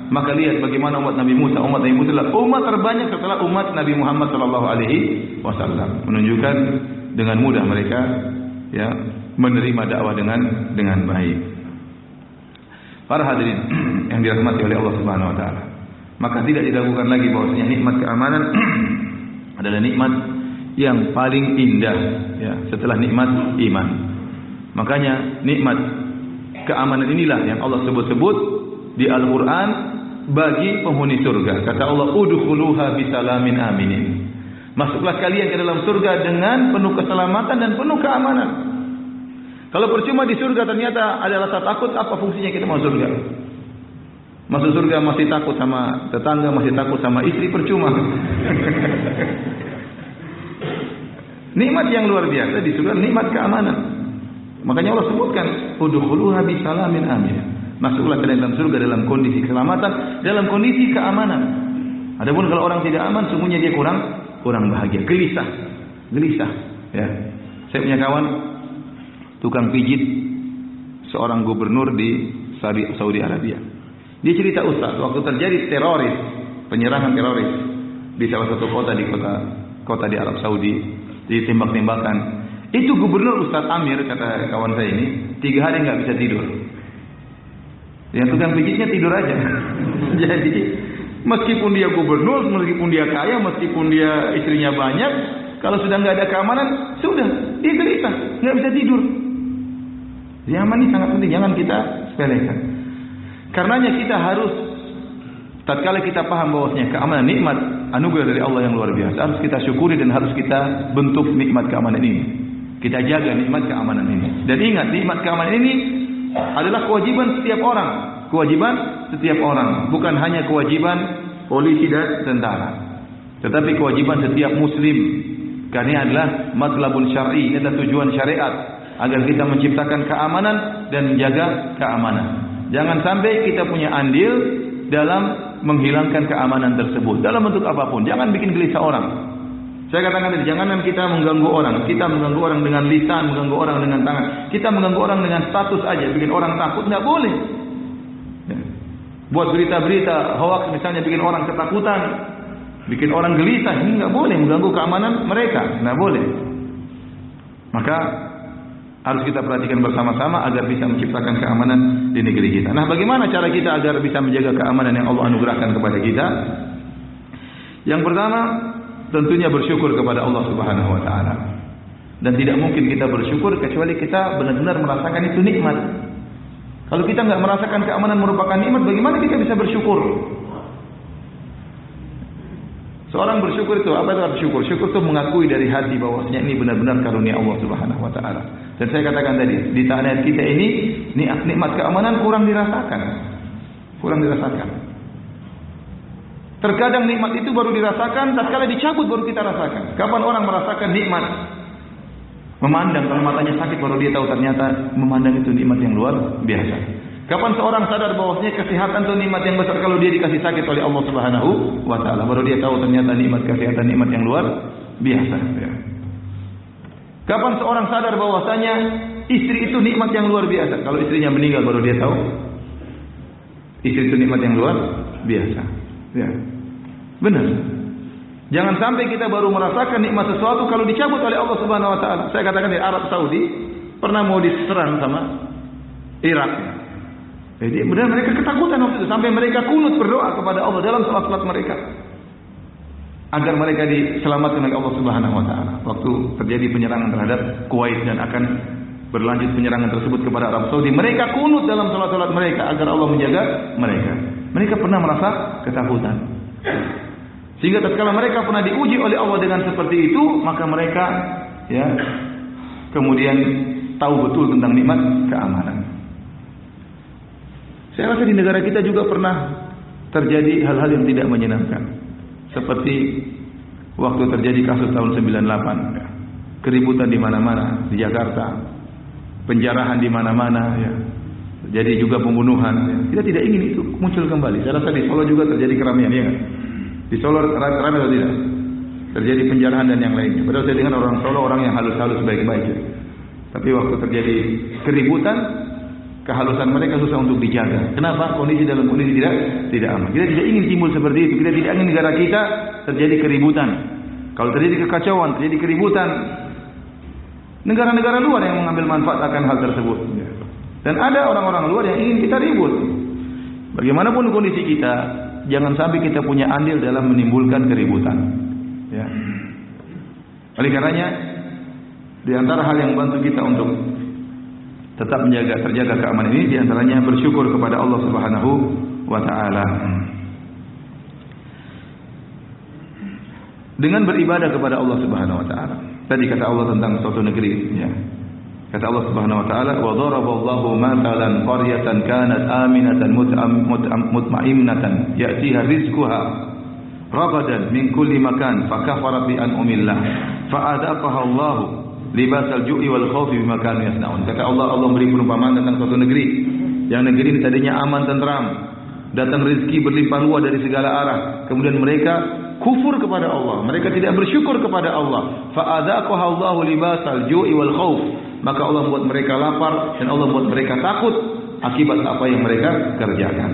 maka lihat bagaimana umat Nabi Musa. Umat Nabi Musa adalah umat terbanyak setelah umat Nabi Muhammad sallallahu alaihi wasallam. Menunjukkan dengan mudah mereka ya menerima dakwah dengan dengan baik. Para hadirin yang dirahmati oleh Allah Subhanahu wa taala. Maka tidak diragukan lagi bahwasanya nikmat keamanan adalah nikmat yang paling indah ya setelah nikmat iman makanya nikmat keamanan inilah yang Allah sebut-sebut di Al-Qur'an bagi penghuni surga. Kata Allah, "Udkhuluha bisalamin aminin." Masuklah kalian ke dalam surga dengan penuh keselamatan dan penuh keamanan. Kalau percuma di surga ternyata ada rasa takut, apa fungsinya kita masuk surga? Masuk surga masih takut sama tetangga, masih takut sama istri, percuma. nikmat yang luar biasa di surga, nikmat keamanan. Makanya Allah sebutkan, "Udkhuluha bisalamin aminin." masuklah ke dalam surga dalam kondisi keselamatan, dalam kondisi keamanan. Adapun kalau orang tidak aman, sungguhnya dia kurang kurang bahagia, gelisah, gelisah. Ya, saya punya kawan tukang pijit seorang gubernur di Saudi Arabia. Dia cerita Ustaz, waktu terjadi teroris, penyerangan teroris di salah satu kota di kota kota di Arab Saudi, ditembak-tembakan. Itu gubernur Ustaz Amir kata kawan saya ini, tiga hari nggak bisa tidur. Yang tukang pijitnya tidur aja. Jadi meskipun dia gubernur, meskipun dia kaya, meskipun dia istrinya banyak, kalau sudah nggak ada keamanan, sudah dia gelisah, nggak bisa tidur. Zaman ini sangat penting, jangan kita sepelekan. Karenanya kita harus tatkala kita paham bahwasanya keamanan nikmat anugerah dari Allah yang luar biasa, harus kita syukuri dan harus kita bentuk nikmat keamanan ini. Kita jaga nikmat keamanan ini. Dan ingat nikmat keamanan ini adalah kewajiban setiap orang. Kewajiban setiap orang. Bukan hanya kewajiban polisi dan tentara. Tetapi kewajiban setiap muslim. Karena ini adalah matlabun syar'i. Ini adalah tujuan syariat. Agar kita menciptakan keamanan dan menjaga keamanan. Jangan sampai kita punya andil dalam menghilangkan keamanan tersebut. Dalam bentuk apapun. Jangan bikin gelisah orang. Saya katakan tadi, jangan kita mengganggu orang. Kita mengganggu orang dengan lisan, mengganggu orang dengan tangan. Kita mengganggu orang dengan status aja, bikin orang takut, tidak boleh. Ya. Buat berita-berita hoax misalnya bikin orang ketakutan, bikin orang gelisah, ini tidak boleh mengganggu keamanan mereka, tidak boleh. Maka harus kita perhatikan bersama-sama agar bisa menciptakan keamanan di negeri kita. Nah, bagaimana cara kita agar bisa menjaga keamanan yang Allah anugerahkan kepada kita? Yang pertama, tentunya bersyukur kepada Allah Subhanahu wa taala. Dan tidak mungkin kita bersyukur kecuali kita benar-benar merasakan itu nikmat. Kalau kita enggak merasakan keamanan merupakan nikmat, bagaimana kita bisa bersyukur? Seorang bersyukur itu apa itu bersyukur? Syukur itu mengakui dari hati bahwasanya ini benar-benar karunia Allah Subhanahu wa taala. Dan saya katakan tadi, di tanah kita ini nikmat keamanan kurang dirasakan. Kurang dirasakan. Terkadang nikmat itu baru dirasakan, tatkala dicabut baru kita rasakan. Kapan orang merasakan nikmat? Memandang kalau matanya sakit baru dia tahu ternyata memandang itu nikmat yang luar biasa. Kapan seorang sadar bahwasanya kesehatan itu nikmat yang besar kalau dia dikasih sakit oleh Allah Subhanahu wa taala, baru dia tahu ternyata nikmat kesehatan nikmat yang luar biasa. Ya. Kapan seorang sadar bahwasanya istri itu nikmat yang luar biasa, kalau istrinya meninggal baru dia tahu istri itu nikmat yang luar biasa. Ya. Benar. Jangan sampai kita baru merasakan nikmat sesuatu kalau dicabut oleh Allah Subhanahu wa taala. Saya katakan di Arab Saudi pernah mau diserang sama Irak. Jadi benar mereka ketakutan waktu itu sampai mereka kunut berdoa kepada Allah dalam salat-salat mereka agar mereka diselamatkan oleh Allah Subhanahu wa taala. Waktu terjadi penyerangan terhadap Kuwait dan akan berlanjut penyerangan tersebut kepada Arab Saudi, mereka kunut dalam salat-salat mereka agar Allah menjaga mereka. Mereka pernah merasa ketakutan. Sehingga tatkala mereka pernah diuji oleh Allah dengan seperti itu, maka mereka ya kemudian tahu betul tentang nikmat keamanan. Saya rasa di negara kita juga pernah terjadi hal-hal yang tidak menyenangkan. Seperti waktu terjadi kasus tahun 98. Keributan di mana-mana di Jakarta. Penjarahan di mana-mana ya. Jadi juga pembunuhan. Ya. Kita tidak ingin itu muncul kembali. Saya rasa di Solo juga terjadi keramaian ya. Di Solo ramai atau tidak? Terjadi penjarahan dan yang lainnya. Padahal saya dengar orang Solo orang yang halus-halus baik-baik. Ya. Tapi waktu terjadi keributan, kehalusan mereka susah untuk dijaga. Kenapa? Kondisi dalam kondisi tidak tidak aman. Kita tidak ingin timbul seperti itu. Kita tidak ingin negara kita terjadi keributan. Kalau terjadi kekacauan, terjadi keributan, negara-negara luar yang mengambil manfaat akan hal tersebut. Dan ada orang-orang luar yang ingin kita ribut. Bagaimanapun kondisi kita, jangan sampai kita punya andil dalam menimbulkan keributan. Ya. Oleh karenanya, di antara hal yang bantu kita untuk tetap menjaga terjaga keamanan ini di antaranya bersyukur kepada Allah Subhanahu wa taala. Dengan beribadah kepada Allah Subhanahu wa taala. Tadi kata Allah tentang suatu negeri ya. Kata Allah Subhanahu wa taala, "Wa daraballahu matalan qaryatan kanat aminatan mutma'innatan ya'tiha rizquha ragadan min kulli makan fakafarat bi an'amillah fa'adaqaha Allahu libasal ju'i wal khawfi bima kanu yasnaun. Kata Allah Allah beri perumpamaan tentang suatu negeri. Yang negeri ini tadinya aman tenteram, datang rezeki berlimpah ruah dari segala arah. Kemudian mereka kufur kepada Allah. Mereka tidak bersyukur kepada Allah. Fa adzaqaha Allahu libasal ju'i wal khawf. Maka Allah membuat mereka lapar dan Allah membuat mereka takut akibat apa yang mereka kerjakan.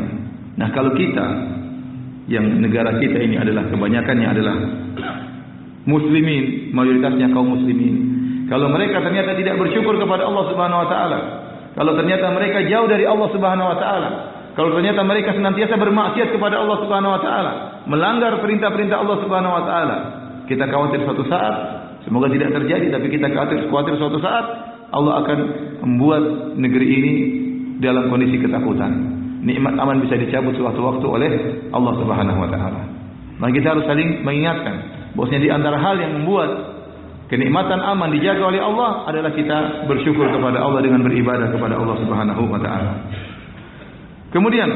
Nah, kalau kita yang negara kita ini adalah kebanyakannya adalah muslimin, mayoritasnya kaum muslimin. Kalau mereka ternyata tidak bersyukur kepada Allah Subhanahu wa taala, kalau ternyata mereka jauh dari Allah Subhanahu wa taala, kalau ternyata mereka senantiasa bermaksiat kepada Allah Subhanahu wa taala, melanggar perintah-perintah Allah Subhanahu wa taala, kita khawatir suatu saat, semoga tidak terjadi tapi kita khawatir khawatir suatu saat Allah akan membuat negeri ini dalam kondisi ketakutan. Nikmat aman bisa dicabut suatu waktu oleh Allah Subhanahu wa taala. Maka kita harus saling mengingatkan bahwasanya di antara hal yang membuat kenikmatan aman dijaga oleh Allah adalah kita bersyukur kepada Allah dengan beribadah kepada Allah Subhanahu wa taala. Kemudian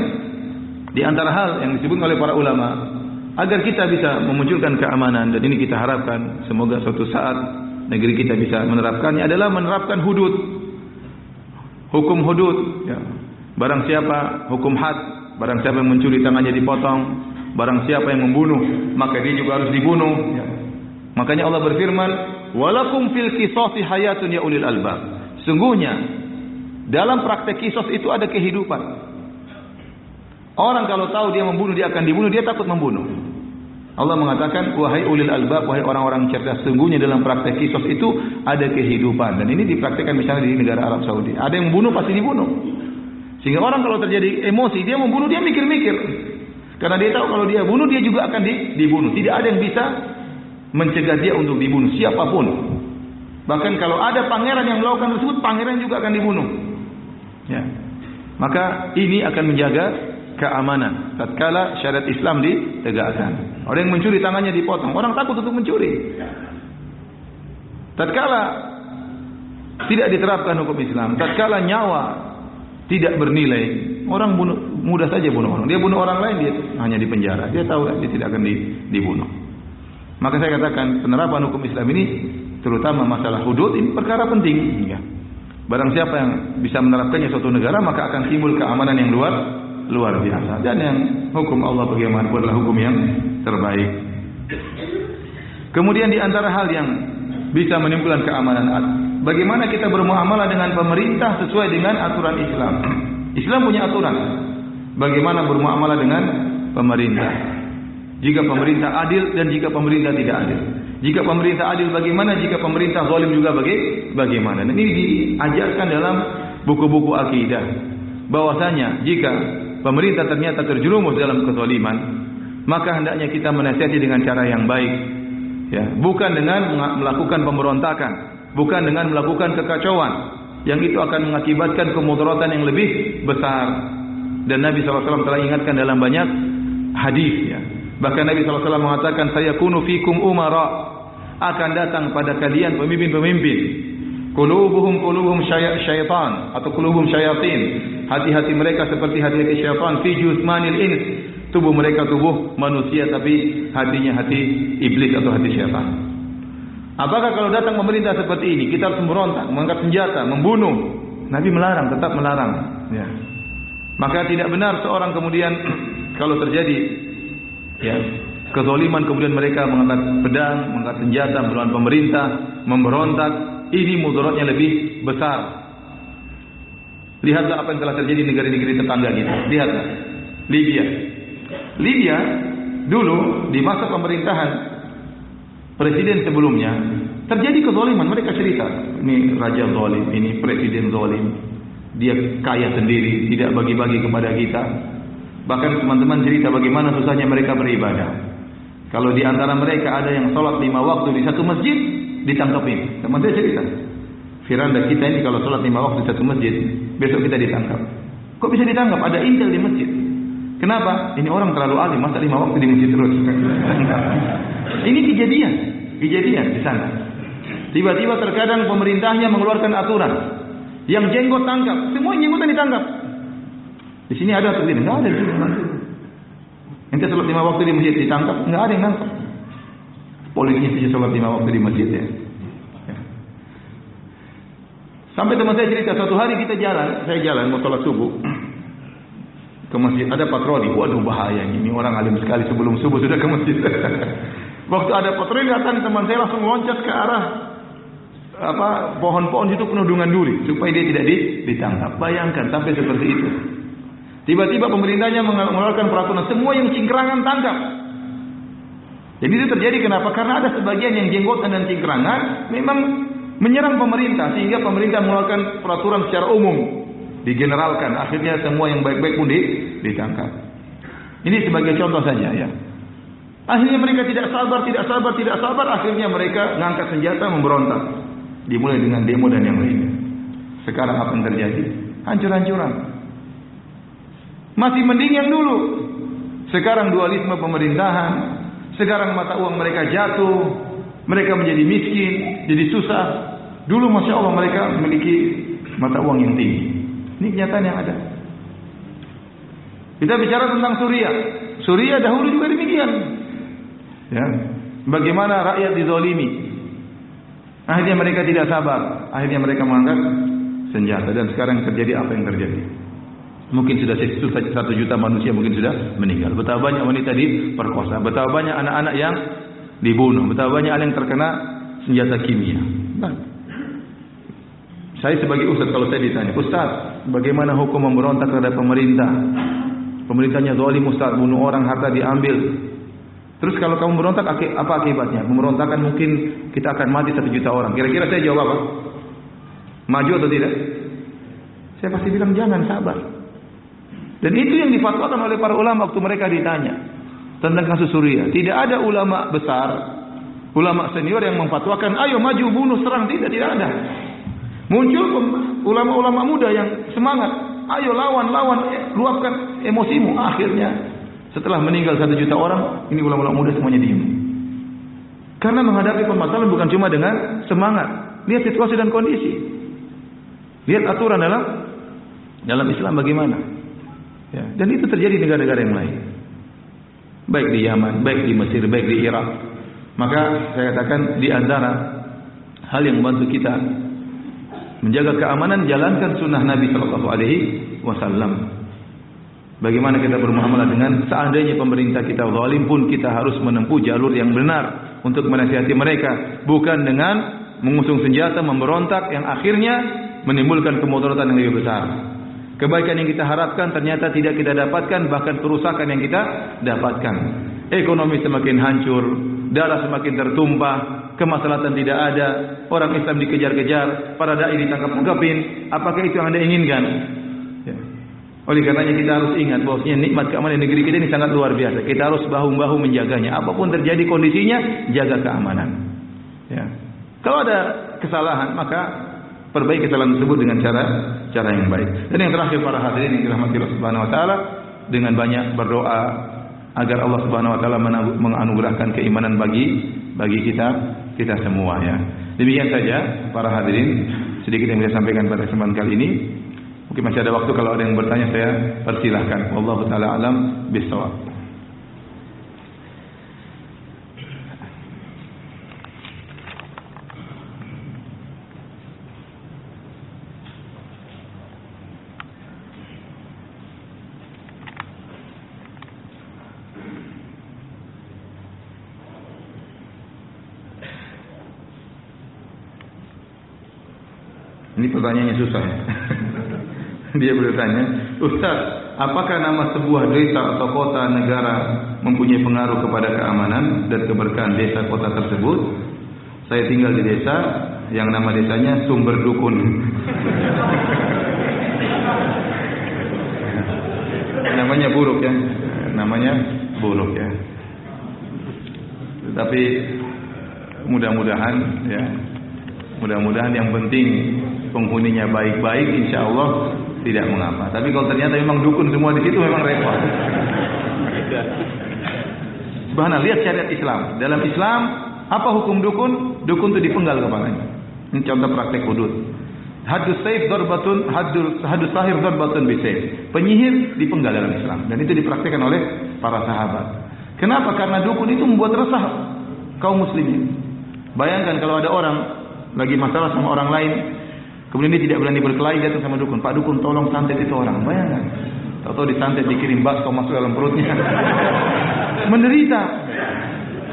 di antara hal yang disebut oleh para ulama agar kita bisa memunculkan keamanan dan ini kita harapkan semoga suatu saat negeri kita bisa menerapkannya adalah menerapkan hudud hukum hudud ya. barang siapa hukum had barang siapa yang mencuri tangannya dipotong barang siapa yang membunuh maka dia juga harus dibunuh ya. Makanya Allah berfirman Walakum fil qisasi hayatun ya ulil albab. Sungguhnya dalam praktek kisos itu ada kehidupan. Orang kalau tahu dia membunuh dia akan dibunuh dia takut membunuh. Allah mengatakan wahai ulil albab wahai orang-orang cerdas sungguhnya dalam praktek kisos itu ada kehidupan dan ini dipraktikkan misalnya di negara Arab Saudi. Ada yang membunuh pasti dibunuh. Sehingga orang kalau terjadi emosi dia membunuh dia mikir-mikir. Karena dia tahu kalau dia bunuh dia juga akan dibunuh. Tidak ada yang bisa mencegah dia untuk dibunuh siapapun. Bahkan kalau ada pangeran yang melakukan tersebut, pangeran juga akan dibunuh. Ya. Maka ini akan menjaga keamanan. Tatkala syariat Islam ditegakkan. Orang yang mencuri tangannya dipotong. Orang takut untuk mencuri. Tatkala tidak diterapkan hukum Islam. Tatkala nyawa tidak bernilai. Orang bunuh, mudah saja bunuh orang. Dia bunuh orang lain, dia hanya di penjara. Dia tahu dia tidak akan dibunuh. Maka saya katakan penerapan hukum Islam ini terutama masalah hudud ini perkara penting. Ya. Barang siapa yang bisa menerapkannya suatu negara maka akan timbul keamanan yang luar luar biasa. Dan yang hukum Allah bagaimana adalah hukum yang terbaik. Kemudian di antara hal yang bisa menimbulkan keamanan bagaimana kita bermuamalah dengan pemerintah sesuai dengan aturan Islam. Islam punya aturan bagaimana bermuamalah dengan pemerintah. Jika pemerintah adil dan jika pemerintah tidak adil. Jika pemerintah adil bagaimana, jika pemerintah zalim juga baga bagaimana. Dan ini diajarkan dalam buku-buku akidah. bahwasanya jika pemerintah ternyata terjerumus dalam kezaliman, maka hendaknya kita menasihati dengan cara yang baik. Ya, bukan dengan melakukan pemberontakan, bukan dengan melakukan kekacauan yang itu akan mengakibatkan kemudaratan yang lebih besar. Dan Nabi SAW telah ingatkan dalam banyak hadis. Ya. Bahkan Nabi SAW mengatakan, saya kunu fikum umara akan datang pada kalian pemimpin-pemimpin. Kulubuhum kulubuhum syaitan atau kulubuhum syayatin. Hati-hati mereka seperti hati-hati syaitan. Fi jusmanil ins tubuh mereka tubuh manusia tapi hatinya hati iblis atau hati syaitan. Apakah kalau datang pemerintah seperti ini kita harus memberontak, mengangkat senjata, membunuh? Nabi melarang, tetap melarang. Ya. Maka tidak benar seorang kemudian kalau terjadi ya. Kezaliman kemudian mereka mengangkat pedang, mengangkat senjata melawan pemerintah, memberontak, ini mudaratnya lebih besar. Lihatlah apa yang telah terjadi di negara-negara tetangga kita. Lihatlah. Libya, Libya dulu di masa pemerintahan presiden sebelumnya terjadi kezaliman. Mereka cerita ini raja zalim ini presiden zalim. Dia kaya sendiri tidak bagi-bagi kepada kita bahkan teman-teman cerita bagaimana susahnya mereka beribadah kalau di antara mereka ada yang sholat lima waktu di satu masjid ditangkapin teman saya cerita Firanda kita ini kalau sholat lima waktu di satu masjid besok kita ditangkap kok bisa ditangkap ada intel di masjid Kenapa? Ini orang terlalu alim, masa lima waktu di masjid terus. Ini kejadian, kejadian di sana. Tiba-tiba terkadang pemerintahnya mengeluarkan aturan. Yang jenggot tangkap, semua yang jenggotan ditangkap. Di sini ada atau tidak? Tidak ada. Di sini. Nanti sholat lima waktu di masjid ditangkap, tidak ada yang nangkap. Polisi saja sholat lima waktu di masjid ya. ya. Sampai teman saya cerita, suatu hari kita jalan, saya jalan mau sholat subuh ke masjid ada patroli waduh bahaya ini orang alim sekali sebelum subuh sudah ke masjid waktu ada patroli datang teman saya langsung loncat ke arah apa pohon-pohon itu penuh dengan duri supaya dia tidak ditangkap bayangkan sampai seperti itu tiba-tiba pemerintahnya mengeluarkan peraturan. Semua yang cingkrangan tangkap. Jadi itu terjadi. Kenapa? Karena ada sebagian yang jenggotan dan cingkrangan memang menyerang pemerintah sehingga pemerintah mengeluarkan peraturan secara umum. Digeneralkan. Akhirnya semua yang baik-baik pun ditangkap. Ini sebagai contoh saja ya. Akhirnya mereka tidak sabar tidak sabar tidak sabar. Akhirnya mereka mengangkat senjata memberontak. Dimulai dengan demo dan yang lainnya. Sekarang apa yang terjadi? Hancur-hancuran masih mending yang dulu sekarang dualisme pemerintahan sekarang mata uang mereka jatuh mereka menjadi miskin jadi susah dulu Masya Allah mereka memiliki mata uang yang tinggi ini kenyataan yang ada. Kita bicara tentang Suriah. Suriah dahulu juga demikian. Ya. Bagaimana rakyat dizolimi. Akhirnya mereka tidak sabar. Akhirnya mereka mengangkat senjata. Dan sekarang terjadi apa yang terjadi. Mungkin sudah satu juta manusia mungkin sudah meninggal. Betapa banyak wanita diperkosa. Betapa banyak anak-anak yang dibunuh. Betapa banyak yang terkena senjata kimia. Saya sebagai ustaz kalau saya ditanya, Ustaz, bagaimana hukum memberontak terhadap pemerintah? Pemerintahnya zalim ustaz, bunuh orang, harta diambil. Terus kalau kamu berontak, apa akibatnya? Pemberontakan mungkin kita akan mati satu juta orang. Kira-kira saya jawab apa? Maju atau tidak? Saya pasti bilang jangan sabar. Dan itu yang difatwakan oleh para ulama waktu mereka ditanya tentang kasus Suriah. Tidak ada ulama besar, ulama senior yang memfatwakan, ayo maju bunuh serang tidak tidak ada. Muncul ulama-ulama muda yang semangat. Ayo lawan, lawan, luapkan emosimu. Akhirnya setelah meninggal satu juta orang, ini ulama-ulama muda semuanya diam. Karena menghadapi permasalahan bukan cuma dengan semangat. Lihat situasi dan kondisi. Lihat aturan dalam dalam Islam bagaimana. Ya, dan itu terjadi di negara-negara yang lain. Baik di Yaman, baik di Mesir, baik di Irak. Maka saya katakan di antara hal yang membantu kita menjaga keamanan jalankan sunnah Nabi sallallahu alaihi wasallam. Bagaimana kita bermuamalah dengan seandainya pemerintah kita zalim pun kita harus menempuh jalur yang benar untuk menasihati mereka bukan dengan mengusung senjata memberontak yang akhirnya menimbulkan kemudaratan yang lebih besar. Kebaikan yang kita harapkan ternyata tidak kita dapatkan bahkan kerusakan yang kita dapatkan. Ekonomi semakin hancur, darah semakin tertumpah, kemaslahatan tidak ada, orang Islam dikejar-kejar, para dai ditangkap-tangkapin, apakah itu yang Anda inginkan? Ya. Oleh karenanya kita harus ingat bahwasanya nikmat keamanan negeri kita ini sangat luar biasa. Kita harus bahu-bahu menjaganya. Apa pun terjadi kondisinya, jaga keamanan. Ya. Kalau ada kesalahan, maka perbaiki kesalahan tersebut dengan cara cara yang baik. Dan yang terakhir para hadirin yang dirahmati Allah Subhanahu wa taala dengan banyak berdoa agar Allah Subhanahu wa taala menganugerahkan keimanan bagi bagi kita kita semua ya. Demikian saja para hadirin sedikit yang saya sampaikan pada kesempatan kali ini. Mungkin masih ada waktu kalau ada yang bertanya saya persilahkan. Wallahu taala alam bisawab. Pertanyaannya susah ya. Dia bertanya, Ustaz, apakah nama sebuah desa atau kota negara mempunyai pengaruh kepada keamanan dan keberkahan desa kota tersebut? Saya tinggal di desa yang nama desanya Sumber Dukun. Namanya buruk ya. Namanya buruk ya. Tapi mudah-mudahan ya. Mudah-mudahan yang penting penghuninya baik-baik insya Allah tidak mengapa. Tapi kalau ternyata memang dukun semua di situ memang repot. Subhanallah lihat syariat Islam. Dalam Islam apa hukum dukun? Dukun itu dipenggal kepalanya. Ini contoh praktek hudud. Hadus saif darbatun hadus hadus sahir darbatun bisayf. Penyihir dipenggal dalam Islam dan itu dipraktikkan oleh para sahabat. Kenapa? Karena dukun itu membuat resah kaum muslimin. Bayangkan kalau ada orang lagi masalah sama orang lain, Kemudian dia tidak berani berkelahi datang sama dukun. Pak dukun tolong santet itu orang. Bayangkan. Tahu-tahu disantet dikirim baskom masuk dalam perutnya. Menderita.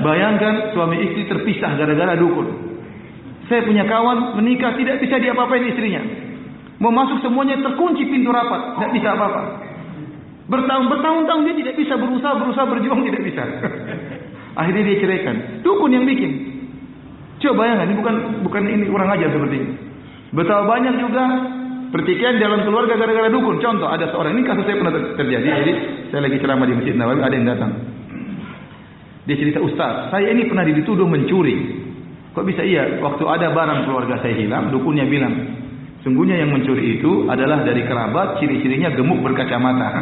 Bayangkan suami istri terpisah gara-gara dukun. Saya punya kawan menikah tidak bisa diapa-apain istrinya. Mau masuk semuanya terkunci pintu rapat. Tidak bisa apa-apa. Bertahun-tahun dia tidak bisa berusaha, berusaha berjuang tidak bisa. Akhirnya dia ceraikan. Dukun yang bikin. Coba bayangkan ini bukan bukan ini kurang ajar seperti ini. Betapa banyak juga pertikaian dalam keluarga gara-gara dukun. Contoh, ada seorang ini kasus saya pernah terjadi. Jadi saya lagi ceramah di Masjid Nawawi, ada yang datang. Dia cerita, Ustaz, saya ini pernah dituduh mencuri. Kok bisa iya? Waktu ada barang keluarga saya hilang, dukunnya bilang, sungguhnya yang mencuri itu adalah dari kerabat, ciri-cirinya gemuk berkacamata.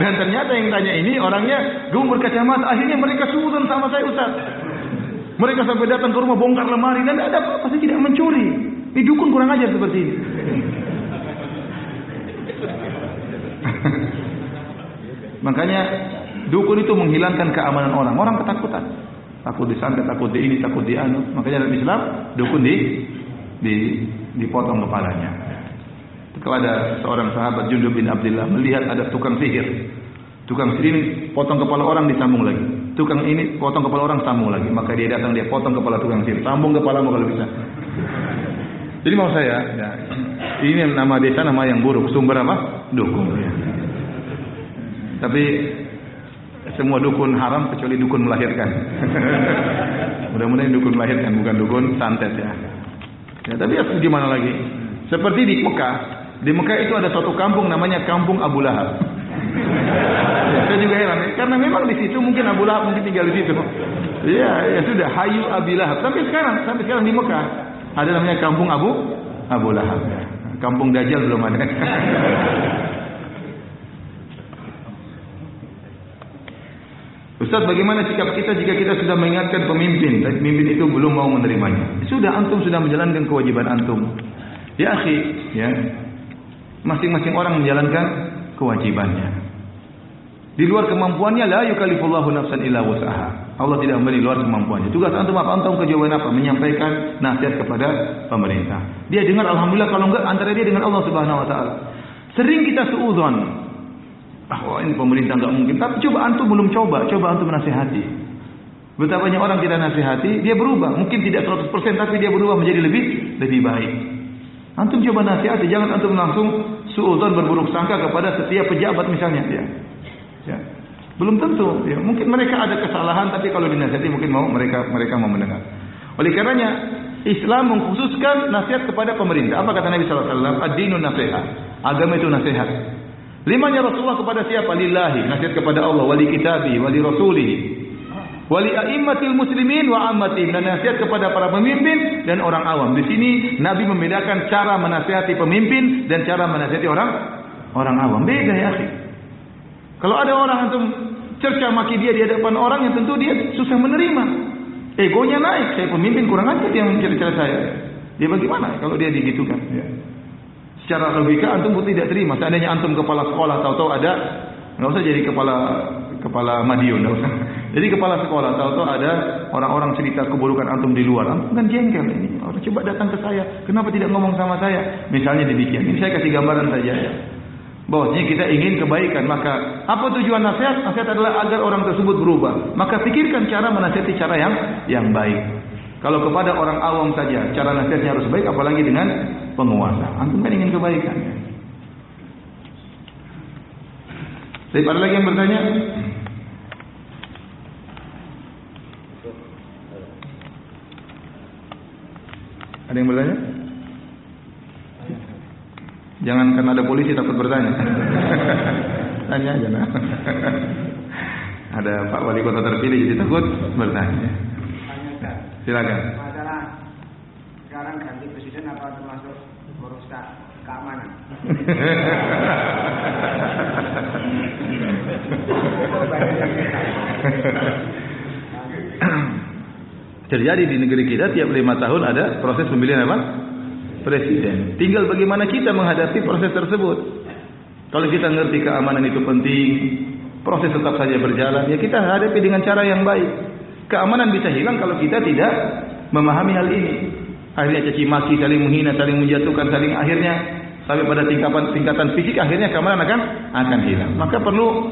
Dan ternyata yang tanya ini orangnya gemuk berkacamata. Akhirnya mereka suudon sama saya Ustaz. Mereka sampai datang ke rumah bongkar lemari dan ada apa-apa saya tidak mencuri. Ini dukun kurang ajar seperti ini. Makanya dukun itu menghilangkan keamanan orang. Orang ketakutan. Takut disantet, takut di ini, takut di anu. Makanya dalam Islam dukun di di dipotong kepalanya. Kalau ada seorang sahabat Jundub bin Abdullah melihat ada tukang sihir. Tukang sihir ini potong kepala orang disambung lagi tukang ini potong kepala orang sambung lagi. Maka dia datang dia potong kepala tukang sihir sambung kepala mau kalau bisa. Jadi mau saya ya, ini nama desa nama yang buruk. Sumber apa? Dukun. Ya. tapi semua dukun haram kecuali dukun melahirkan. Mudah-mudahan dukun melahirkan bukan dukun santet ya. Ya tapi ya gimana lagi? Seperti di Mekah. Di Mekah itu ada suatu kampung namanya kampung Abu Lahab saya juga heran karena memang di situ mungkin Abu Lahab mungkin tinggal di situ. Iya, ya sudah Hayu Abi Lahab. Sampai sekarang, sampai sekarang di Mekah ada namanya kampung Abu Abu Lahab. Kampung Dajjal belum ada. Ustaz bagaimana sikap kita jika kita sudah mengingatkan pemimpin dan pemimpin itu belum mau menerimanya? Sudah antum sudah menjalankan kewajiban antum. Ya akhi, ya. Masing-masing orang menjalankan kewajibannya. Di luar kemampuannya la yukallifullahu nafsan illa wus'aha. Allah tidak memberi luar kemampuannya. Tugas antum apa? Antum kejawaban apa? Menyampaikan nasihat kepada pemerintah. Dia dengar alhamdulillah kalau enggak antara dia dengan Allah Subhanahu wa taala. Sering kita suudzon. Ah, oh, ini pemerintah enggak mungkin. Tapi coba antum belum coba, coba antum nasihati. Betapa banyak orang kita nasihati, dia berubah. Mungkin tidak 100% tapi dia berubah menjadi lebih lebih baik. Antum coba nasihati, jangan antum langsung suudzon berburuk sangka kepada setiap pejabat misalnya dia. Ya. Belum tentu. Ya. Mungkin mereka ada kesalahan, tapi kalau dinasihati mungkin mau mereka mereka mau mendengar. Oleh karenanya Islam mengkhususkan nasihat kepada pemerintah. Apa kata Nabi Sallallahu Alaihi Wasallam? Ad-dinun nasihat. Agama itu nasihat. Limanya Rasulullah kepada siapa? Lillahi, nasihat kepada Allah, wali kitabi, wali rasuli, wali a'immatil muslimin wa ammatihim dan nasihat kepada para pemimpin dan orang awam. Di sini Nabi membedakan cara menasihati pemimpin dan cara menasihati orang orang awam. Beda ya, akhi. Kalau ada orang antum cerca maki dia di hadapan orang yang tentu dia susah menerima. Egonya naik, saya pemimpin kurang ajar dia mencerca saya. Dia bagaimana kalau dia digitukan? Ya. Secara logika antum pun tidak terima. Seandainya antum kepala sekolah tahu-tahu ada enggak usah jadi kepala kepala Madiun enggak usah. Jadi kepala sekolah tahu-tahu ada orang-orang cerita keburukan antum di luar. Antum kan jengkel ini. Orang coba datang ke saya, kenapa tidak ngomong sama saya? Misalnya demikian. Ini saya kasih gambaran saja ya. Bahwasanya kita ingin kebaikan, maka apa tujuan nasihat? Nasihat adalah agar orang tersebut berubah. Maka pikirkan cara menasihati cara yang yang baik. Kalau kepada orang awam saja cara nasihatnya harus baik, apalagi dengan penguasa. Antum kan ingin kebaikan. Tapi ada lagi yang bertanya? Ada yang bertanya? Jangan karena ada polisi takut bertanya. Tanya aja nah. ada Pak Wali Kota terpilih jadi takut bertanya. Silakan. Masalah sekarang ganti presiden apa termasuk urusan keamanan? Terjadi di negeri kita tiap lima tahun ada proses pemilihan apa? Presiden. Tinggal bagaimana kita menghadapi proses tersebut. Kalau kita ngerti keamanan itu penting, proses tetap saja berjalan, ya kita hadapi dengan cara yang baik. Keamanan bisa hilang kalau kita tidak memahami hal ini. Akhirnya caci maki, saling menghina, saling menjatuhkan, saling akhirnya sampai pada tingkatan tingkatan fisik akhirnya keamanan akan akan hilang. Maka perlu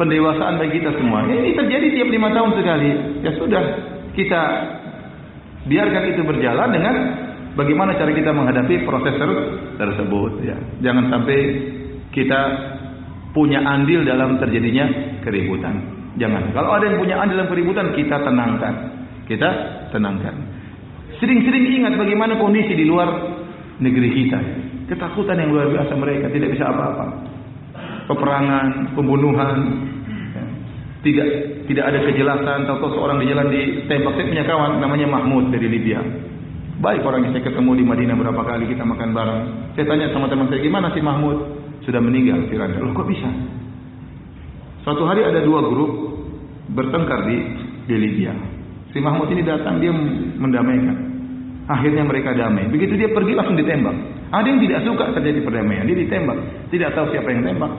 pendewasaan bagi kita semua. Ini terjadi tiap lima tahun sekali. Ya sudah, kita biarkan itu berjalan dengan bagaimana cara kita menghadapi proses tersebut. Ya. Jangan sampai kita punya andil dalam terjadinya keributan. Jangan. Kalau ada yang punya andil dalam keributan, kita tenangkan. Kita tenangkan. Sering-sering ingat bagaimana kondisi di luar negeri kita. Ketakutan yang luar biasa mereka tidak bisa apa-apa. Peperangan, pembunuhan, ya. tidak tidak ada kejelasan. Tahu-tahu seorang di jalan ditembak. Saya punya kawan namanya Mahmud dari Libya. Baik orang yang saya ketemu di Madinah berapa kali kita makan bareng. Saya tanya sama teman saya gimana si Mahmud sudah meninggal Firanda. Loh kok bisa? Suatu hari ada dua grup bertengkar di di Libya. Si Mahmud ini datang dia mendamaikan. Akhirnya mereka damai. Begitu dia pergi langsung ditembak. Ada yang tidak suka terjadi perdamaian, dia ditembak. Tidak tahu siapa yang tembak.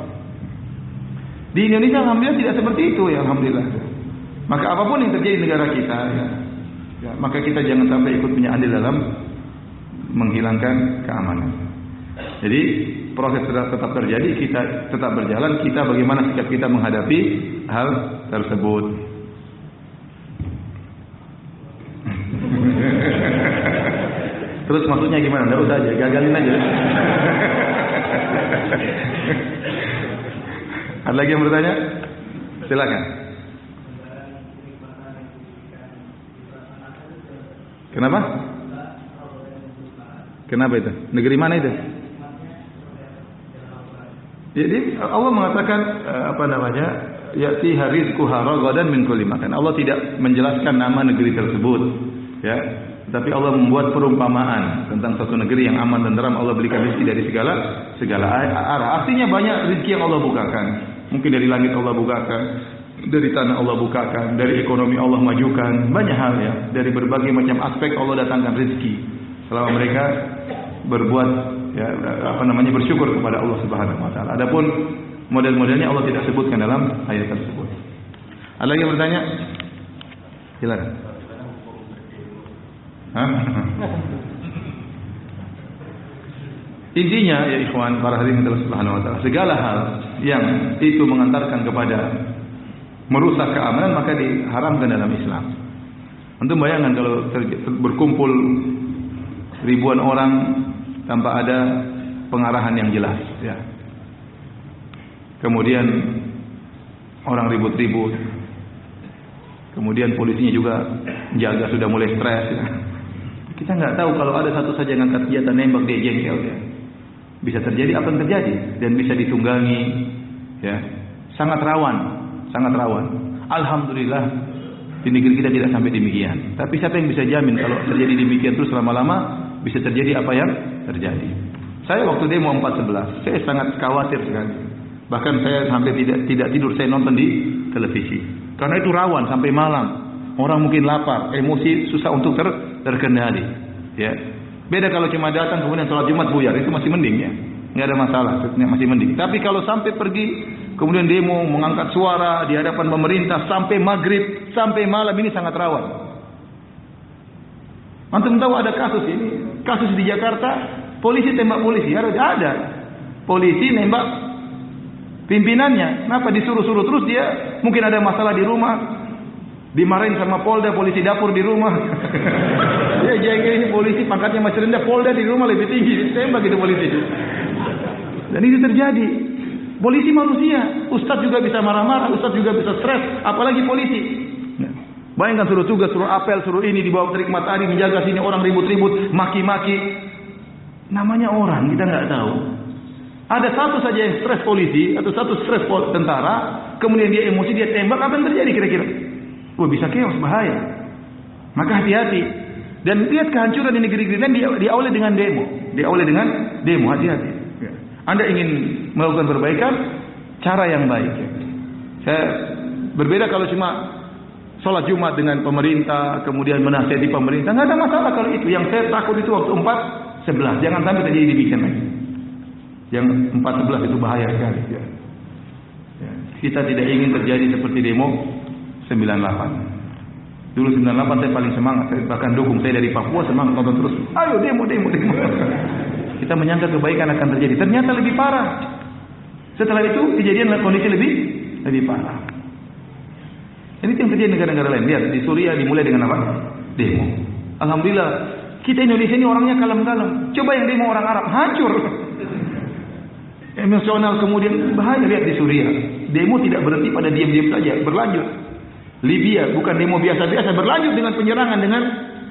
Di Indonesia alhamdulillah tidak seperti itu ya alhamdulillah. Maka apapun yang terjadi di negara kita ya, ya maka kita jangan sampai ikut punya andil dalam menghilangkan keamanan. Jadi proses tetap, tetap terjadi, kita tetap berjalan, kita bagaimana sikap kita menghadapi hal tersebut. Terus maksudnya gimana? Tidak usah aja, gagalin aja. Ada lagi yang bertanya? Silakan. Kenapa? Kenapa itu? Negeri mana itu? Jadi Allah mengatakan eh, apa namanya? Yati harizku haragadan min kulli makan. Allah tidak menjelaskan nama negeri tersebut. Ya, tapi Allah membuat perumpamaan tentang satu negeri yang aman dan tenteram. Allah berikan rezeki dari segala segala arah. Artinya banyak rezeki yang Allah bukakan. Mungkin dari langit Allah bukakan, dari tanah Allah bukakan, dari ekonomi Allah majukan, banyak hal ya. Dari berbagai macam aspek Allah datangkan rezeki. Selama mereka berbuat ya apa namanya bersyukur kepada Allah Subhanahu wa taala. Adapun model-modelnya Allah tidak sebutkan dalam ayat tersebut. Ada yang bertanya? Silakan. Intinya ya ikhwan para hadirin Allah Subhanahu wa taala, segala hal yang itu mengantarkan kepada merusak keamanan maka diharamkan dalam Islam. Untuk bayangkan kalau berkumpul ribuan orang tanpa ada pengarahan yang jelas ya. Kemudian orang ribut-ribut. Kemudian polisinya juga jaga sudah mulai stres ya. Kita nggak tahu kalau ada satu saja yang angkat senjata nembak dia jengkel dia. Bisa terjadi apa yang terjadi dan bisa ditunggangi ya. Sangat rawan, sangat rawan. Alhamdulillah di negeri kita tidak sampai demikian. Tapi siapa yang bisa jamin kalau terjadi demikian terus lama-lama bisa terjadi apa yang terjadi? Saya waktu demo 411, saya sangat khawatir sekali. Bahkan saya sampai tidak tidak tidur saya nonton di televisi. Karena itu rawan sampai malam. Orang mungkin lapar, emosi susah untuk ter, terkendali. Ya. Beda kalau cuma datang kemudian sholat Jumat buyar itu masih mending ya. Enggak ada masalah, masih mending. Tapi kalau sampai pergi kemudian demo mengangkat suara di hadapan pemerintah sampai maghrib sampai malam ini sangat rawan. Antum tahu ada kasus ini, kasus di Jakarta Polisi tembak polisi, harus ada. Polisi nembak pimpinannya. Kenapa disuruh-suruh terus dia? Mungkin ada masalah di rumah. Dimarahin sama Polda, polisi dapur di rumah. ya jangan ini polisi pangkatnya masih rendah, Polda di rumah lebih tinggi. Tembak itu polisi. Dan ini terjadi. Polisi manusia. Ustaz juga bisa marah-marah, Ustaz juga bisa stres, apalagi polisi. Bayangkan suruh tugas, suruh apel, suruh ini di bawah terik matahari menjaga sini orang ribut-ribut, maki-maki. Namanya orang, kita nggak tahu. Ada satu saja yang stres polisi atau satu stres tentara, kemudian dia emosi, dia tembak, apa yang terjadi kira-kira? Wah bisa chaos, bahaya. Maka hati-hati. Dan lihat kehancuran di negeri-negeri lain dia, diawali dengan demo. Diawali dengan demo, hati-hati. Ya. Anda ingin melakukan perbaikan, cara yang baik. Saya berbeda kalau cuma sholat Jumat dengan pemerintah, kemudian menasihati pemerintah, nggak ada masalah kalau itu. Yang saya takut itu waktu empat sebelah. Jangan sampai terjadi demikian lagi. Yang empat sebelah itu bahaya sekali. Ya. Ya. Kita tidak ingin terjadi seperti demo 98. Dulu 98 saya paling semangat. Saya bahkan dukung saya dari Papua semangat nonton terus. Ayo demo, demo, demo. Kita menyangka kebaikan akan terjadi. Ternyata lebih parah. Setelah itu kejadian kondisi lebih lebih parah. Ini yang terjadi di negara-negara lain. Lihat di Suriah dimulai dengan apa? Demo. Alhamdulillah kita Indonesia ini orangnya kalem-kalem. Coba yang demo orang Arab hancur. Emosional kemudian bahaya lihat di Suriah. Demo tidak berhenti pada diam-diam saja, berlanjut. Libya bukan demo biasa-biasa, berlanjut dengan penyerangan dengan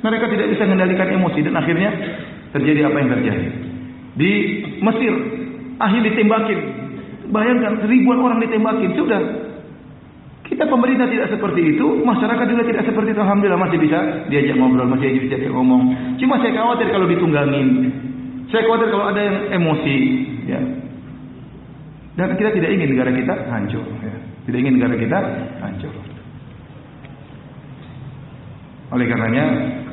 mereka tidak bisa mengendalikan emosi dan akhirnya terjadi apa yang terjadi. Di Mesir akhir ditembakin. Bayangkan ribuan orang ditembakin. Sudah kita pemerintah tidak seperti itu, masyarakat juga tidak seperti itu. Alhamdulillah masih bisa diajak ngobrol, masih bisa diajak ngomong. Cuma saya khawatir kalau ditunggangin. Saya khawatir kalau ada yang emosi. Ya. Dan kita tidak ingin negara kita hancur. Ya. Tidak ingin negara kita hancur. Oleh karenanya,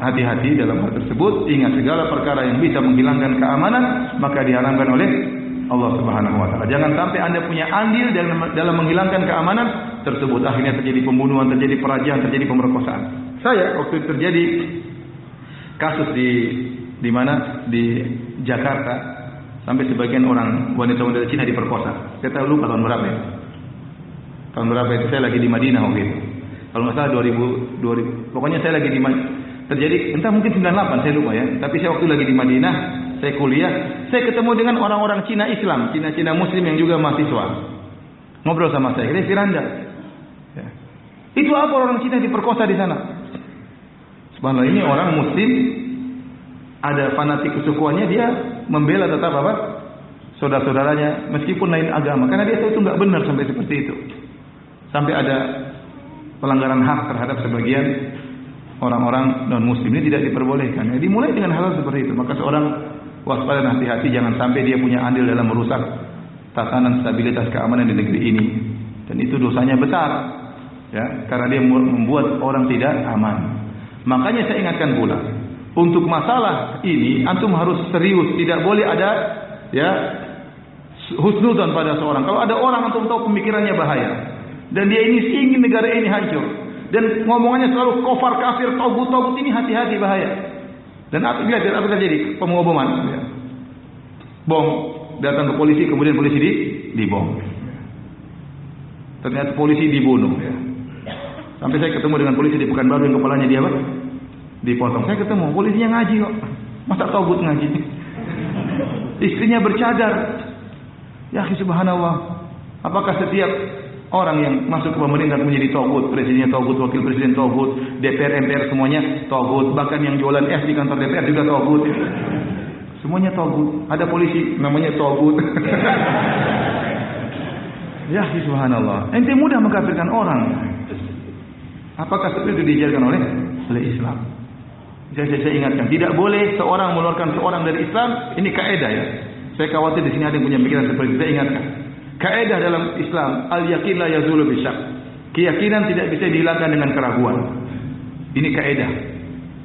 hati-hati dalam hal tersebut. Ingat segala perkara yang bisa menghilangkan keamanan, maka diharamkan oleh Allah Subhanahu wa taala. Jangan sampai Anda punya andil dalam dalam menghilangkan keamanan tersebut. Akhirnya terjadi pembunuhan, terjadi perajian, terjadi pemerkosaan. Saya waktu itu terjadi kasus di di mana di Jakarta sampai sebagian orang wanita-wanita Cina diperkosa. Saya tahu lupa tahun berapa ya. Tahun berapa itu saya lagi di Madinah waktu itu. Kalau nggak salah 2000, 2000 pokoknya saya lagi di terjadi entah mungkin 98 saya lupa ya. Tapi saya waktu lagi di Madinah saya kuliah, saya ketemu dengan orang-orang Cina Islam, Cina-Cina Muslim yang juga mahasiswa. Ngobrol sama saya, ini Firanda. Ya. Itu apa orang Cina diperkosa di sana? Subhanallah ini orang Muslim, ada fanatik kesukuannya dia membela tetap apa? Saudara-saudaranya meskipun lain agama, karena dia tahu itu nggak benar sampai seperti itu. Sampai ada pelanggaran hak terhadap sebagian orang-orang non muslim ini tidak diperbolehkan. Jadi mulai dengan hal seperti itu. Maka seorang waspada dan hati-hati jangan sampai dia punya andil dalam merusak tatanan stabilitas keamanan di negeri ini. Dan itu dosanya besar ya karena dia membuat orang tidak aman. Makanya saya ingatkan pula untuk masalah ini antum harus serius. Tidak boleh ada ya husnudzon pada seorang. Kalau ada orang antum tahu pemikirannya bahaya dan dia ini ingin negara ini hancur dan ngomongannya selalu kafir kafir togut togut ini hati-hati bahaya dan apa dia apa terjadi? Pengoboman. Ya. Bom datang ke polisi, kemudian polisi di dibom. Ternyata polisi dibunuh. Ya. Sampai saya ketemu dengan polisi di Pekanbaru yang kepalanya dia apa? Dipotong. Saya ketemu polisinya ngaji kok. Masa tahu ngaji? Istrinya bercadar. Ya subhanallah. Apakah setiap orang yang masuk ke pemerintah menjadi togut, presidennya togut, wakil presiden togut, DPR, MPR semuanya togut, bahkan yang jualan es di kantor DPR juga togut. Semuanya togut. Ada polisi namanya togut. ya subhanallah. Ente mudah mengkafirkan orang. Apakah seperti itu diajarkan oleh oleh Islam? Jadi saya ingatkan, tidak boleh seorang mengeluarkan seorang dari Islam. Ini kaidah ya. Saya khawatir di sini ada yang punya pikiran seperti itu. Saya ingatkan. Kaidah dalam Islam, al yakin la yazulu bisyak. Keyakinan tidak bisa dihilangkan dengan keraguan. Ini kaidah.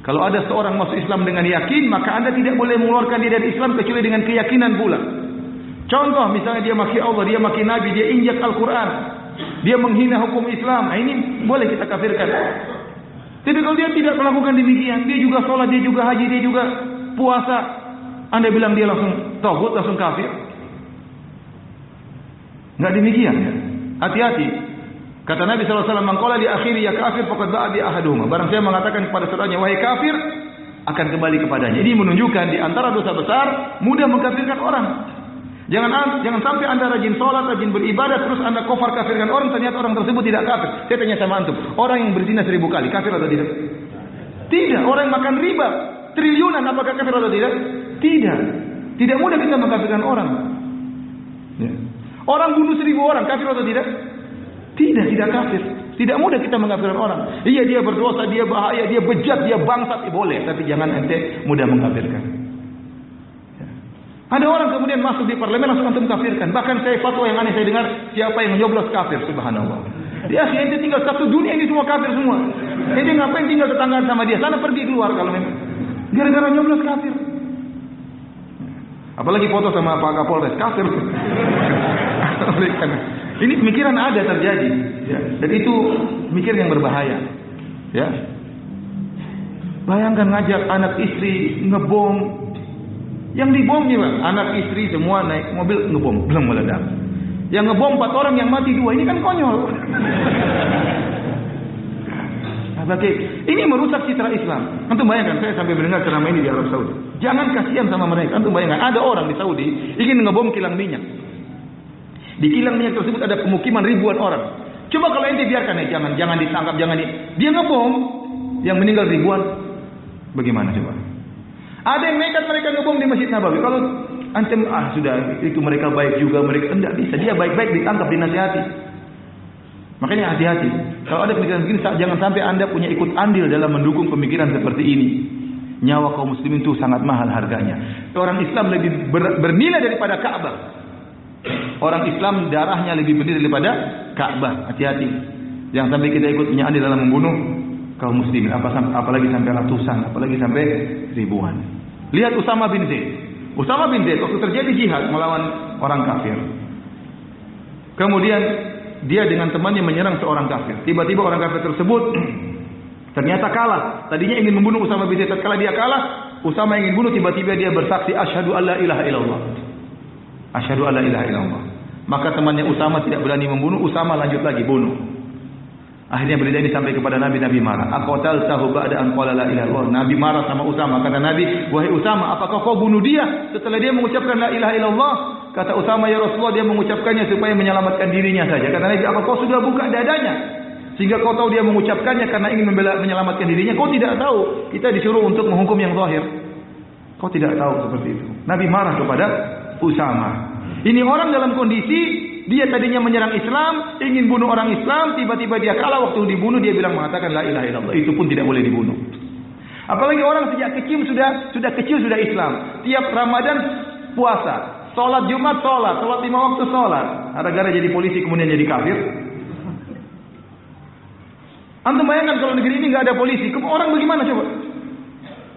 Kalau ada seorang masuk Islam dengan yakin, maka anda tidak boleh mengeluarkan dia dari Islam kecuali dengan keyakinan pula. Contoh misalnya dia maki Allah, dia maki Nabi, dia injak Al-Quran. Dia menghina hukum Islam. Nah, ini boleh kita kafirkan. Jadi kalau dia tidak melakukan demikian, dia juga sholat, dia juga haji, dia juga puasa. Anda bilang dia langsung tauhid, langsung kafir. Enggak demikian ya. Hati-hati. Kata Nabi SAW, Mangkola di akhiri ya kafir, pokok ba'a di ahaduhma. Barang saya mengatakan kepada saudaranya, wahai kafir, akan kembali kepadanya. Ini menunjukkan di antara dosa besar, mudah mengkafirkan orang. Jangan jangan sampai anda rajin sholat, rajin beribadah, terus anda kafir kafirkan orang, ternyata orang tersebut tidak kafir. Saya tanya sama antum, orang yang berzina seribu kali, kafir atau tidak? Tidak. Orang yang makan riba, triliunan, apakah kafir atau tidak? Tidak. Tidak mudah kita mengkafirkan orang. Ya. Orang bunuh seribu orang, kafir atau tidak? Tidak, tidak kafir. Tidak mudah kita mengkafirkan orang. Iya dia berdosa, dia bahaya, dia bejat, dia bangsat, eh, boleh. Tapi jangan ente mudah mengkafirkan. Ada orang kemudian masuk di parlemen langsung antum kafirkan. Bahkan saya fatwa yang aneh saya dengar siapa yang nyoblos kafir subhanallah. Ya si ente tinggal satu dunia ini semua kafir semua. Ente ngapain tinggal tetanggaan sama dia? Sana pergi keluar kalau memang. Gara-gara nyoblos kafir. Apalagi foto sama Pak Kapolres kafir. ini pemikiran ada terjadi. Ya. Dan itu mikir yang berbahaya. Ya. Bayangkan ngajak anak istri ngebom yang dibom ni anak istri semua naik mobil ngebom, belum meledak. Yang ngebom empat orang yang mati dua, ini kan konyol. Bagi ini merusak citra Islam. Antum bayangkan saya sampai mendengar ceramah ini di Arab Saudi. Jangan kasihan sama mereka. Antum bayangkan ada orang di Saudi ingin ngebom kilang minyak. Di kilang minyak tersebut ada pemukiman ribuan orang. Coba kalau ente biarkan ya, jangan jangan ditangkap, jangan di, dia ngebom yang meninggal ribuan. Bagaimana coba? Ada yang nekat mereka ngebom di Masjid Nabawi. Kalau antum ah sudah itu mereka baik juga mereka enggak bisa. Dia baik-baik ditangkap dinasihati. Makanya hati-hati. Kalau ada pemikiran begini jangan sampai Anda punya ikut andil dalam mendukung pemikiran seperti ini. Nyawa kaum muslimin itu sangat mahal harganya. Orang Islam lebih ber, bernilai daripada Ka'bah. Orang Islam darahnya lebih bernilai daripada Ka'bah. Hati-hati. Jangan sampai kita ikut punya andil dalam membunuh kaum muslimin. Apalagi sampai ratusan, apalagi sampai ribuan. Lihat Usama bin Zaid. Usama bin Zaid waktu terjadi jihad melawan orang kafir. Kemudian dia dengan temannya menyerang seorang kafir. Tiba-tiba orang kafir tersebut ternyata kalah. Tadinya ingin membunuh Usama bin Zaid. Tatkala dia kalah, Usama ingin bunuh tiba-tiba dia bersaksi asyhadu alla ilaha illallah. Asyhadu alla ilaha illallah. Maka temannya Usama tidak berani membunuh, Usama lanjut lagi bunuh. Akhirnya berita ini sampai kepada Nabi, Nabi marah. Aku tahu tahu ba'da an qala la ilaha illallah. Nabi marah sama Usama. Kata Nabi, wahai Usama, apakah kau bunuh dia setelah dia mengucapkan la ilaha illallah? Kata Usama, ya Rasulullah, dia mengucapkannya supaya menyelamatkan dirinya saja. Kata Nabi, apa kau sudah buka dadanya? Sehingga kau tahu dia mengucapkannya karena ingin membela, menyelamatkan dirinya. Kau tidak tahu. Kita disuruh untuk menghukum yang zahir. Kau tidak tahu seperti itu. Nabi marah kepada Usama. Ini orang dalam kondisi dia tadinya menyerang Islam, ingin bunuh orang Islam, tiba-tiba dia kalah waktu dibunuh dia bilang mengatakan la ilaha illallah. Itu pun tidak boleh dibunuh. Apalagi orang sejak kecil sudah sudah kecil sudah Islam. Tiap Ramadan puasa, salat Jumat salat, salat lima waktu salat. Gara-gara jadi polisi kemudian jadi kafir. Antum bayangkan kalau negeri ini enggak ada polisi, orang bagaimana coba?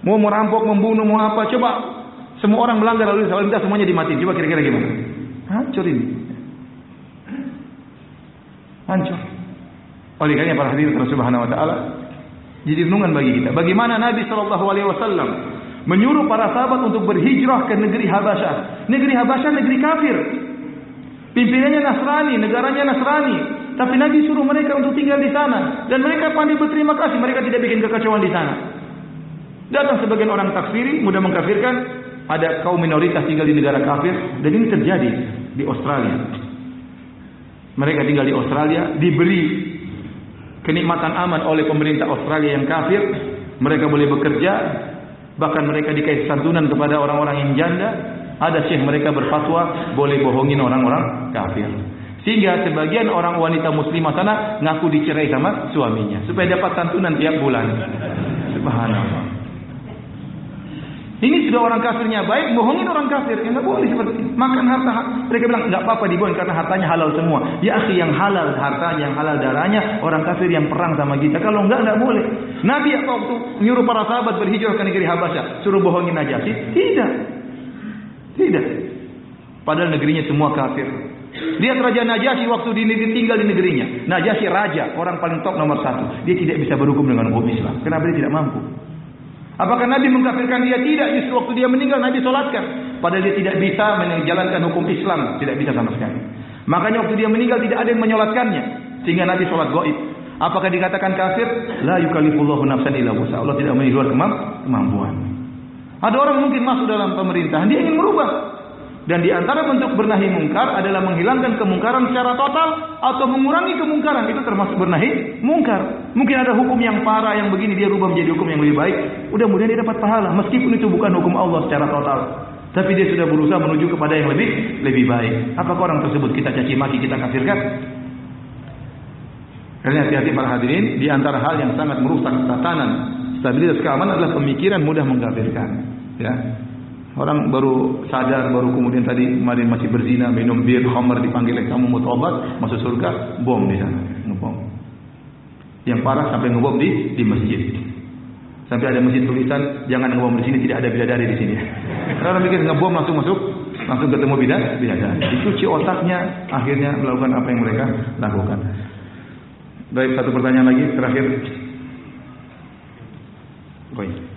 Mau merampok, membunuh, mau apa? Coba semua orang melanggar lalu lintas semuanya dimati. Coba kira-kira gimana? Hancur ini hancur. Oleh karena para hadirin Subhanahu wa taala jadi renungan bagi kita. Bagaimana Nabi sallallahu alaihi wasallam menyuruh para sahabat untuk berhijrah ke negeri Habasyah. Negeri Habasyah negeri kafir. Pimpinannya Nasrani, negaranya Nasrani. Tapi Nabi suruh mereka untuk tinggal di sana dan mereka pandai berterima kasih, mereka tidak bikin kekacauan di sana. Datang sebagian orang takfiri, mudah mengkafirkan, ada kaum minoritas tinggal di negara kafir dan ini terjadi di Australia. Mereka tinggal di Australia, diberi kenikmatan aman oleh pemerintah Australia yang kafir. Mereka boleh bekerja, Bahkan mereka dikasih santunan kepada orang-orang yang janda. Ada syekh mereka berfatwa boleh bohongin orang-orang kafir. Sehingga sebagian orang wanita muslimah sana ngaku dicerai sama suaminya supaya dapat santunan tiap bulan. Subhanallah. Ini sudah orang kafirnya baik, bohongin orang kafir. Ya enggak boleh seperti ini. Makan harta. Mereka bilang enggak apa-apa dibohongin karena hartanya halal semua. Ya akhi yang halal hartanya, yang halal darahnya orang kafir yang perang sama kita. Kalau enggak enggak boleh. Nabi waktu menyuruh para sahabat berhijrah ke negeri Habasyah, suruh bohongin Najasyi? Tidak. Tidak. Padahal negerinya semua kafir. Lihat Raja Najasyi waktu di negeri tinggal di negerinya. Najasyi raja, orang paling top nomor satu. Dia tidak bisa berhukum dengan hukum Islam. Kenapa dia tidak mampu? Apakah Nabi mengkafirkan dia? Tidak. Justru waktu dia meninggal Nabi solatkan. Padahal dia tidak bisa menjalankan hukum Islam. Tidak bisa sama sekali. Makanya waktu dia meninggal tidak ada yang menyolatkannya. Sehingga Nabi solat goib. Apakah dikatakan kafir? La yukalifullahu nafsan illa wusa. Allah tidak menilai kemampuan. Ada orang mungkin masuk dalam pemerintahan. Dia ingin merubah. Dan di antara bentuk bernahi mungkar adalah menghilangkan kemungkaran secara total atau mengurangi kemungkaran itu termasuk bernahi mungkar. Mungkin ada hukum yang parah yang begini dia rubah menjadi hukum yang lebih baik. Mudah-mudahan dia dapat pahala meskipun itu bukan hukum Allah secara total. Tapi dia sudah berusaha menuju kepada yang lebih lebih baik. Apakah orang tersebut kita caci maki kita kafirkan? Karena hati-hati para hadirin di antara hal yang sangat merusak tatanan stabilitas keamanan adalah pemikiran mudah mengkafirkan. Ya, Orang baru sadar, baru kemudian tadi kemarin masih berzina, minum bir, khamar dipanggil kamu mau tobat, masuk surga, bom di sana, ngebom. Yang parah sampai ngebom di di masjid. Sampai ada masjid tulisan, jangan ngebom di sini, tidak ada bidadari di sini. Karena mikir ngebom langsung masuk, langsung ketemu bidah, bidadari. Dicuci otaknya, akhirnya melakukan apa yang mereka lakukan. Baik, satu pertanyaan lagi terakhir. Baik.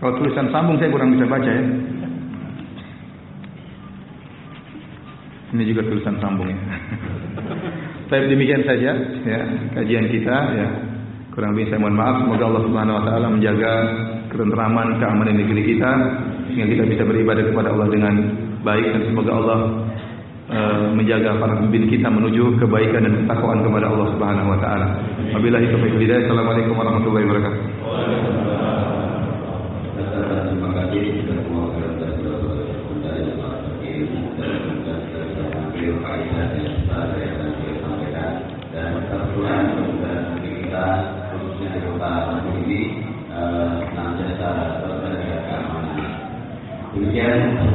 Kalau tulisan sambung saya kurang bisa baca ya. Ini juga tulisan sambung ya. Tapi demikian saja ya kajian kita ya. Kurang lebih saya mohon maaf semoga Allah Subhanahu wa taala menjaga ketentraman keamanan negeri kita sehingga kita bisa beribadah kepada Allah dengan baik dan semoga Allah uh, menjaga para pemimpin kita menuju kebaikan dan ketakwaan kepada Allah Subhanahu wa taala. Wabillahi taufiq. Assalamualaikum warahmatullahi wabarakatuh.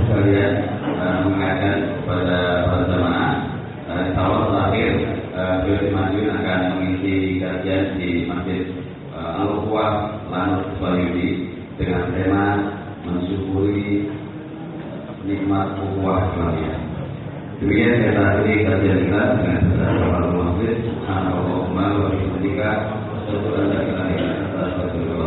Sekalian uh, mengingatkan kepada para jemaah uh, tahun terakhir uh, Beliau Madiun akan mengisi kajian di Masjid uh, Al-Quwah Lanut Suayudi dengan tema mensyukuri nikmat ukhuwah Islamiyah. Demikian kita akhiri kajian kita dengan beberapa masjid. Subhanallahumma wa bihamdika asyhadu an la ilaha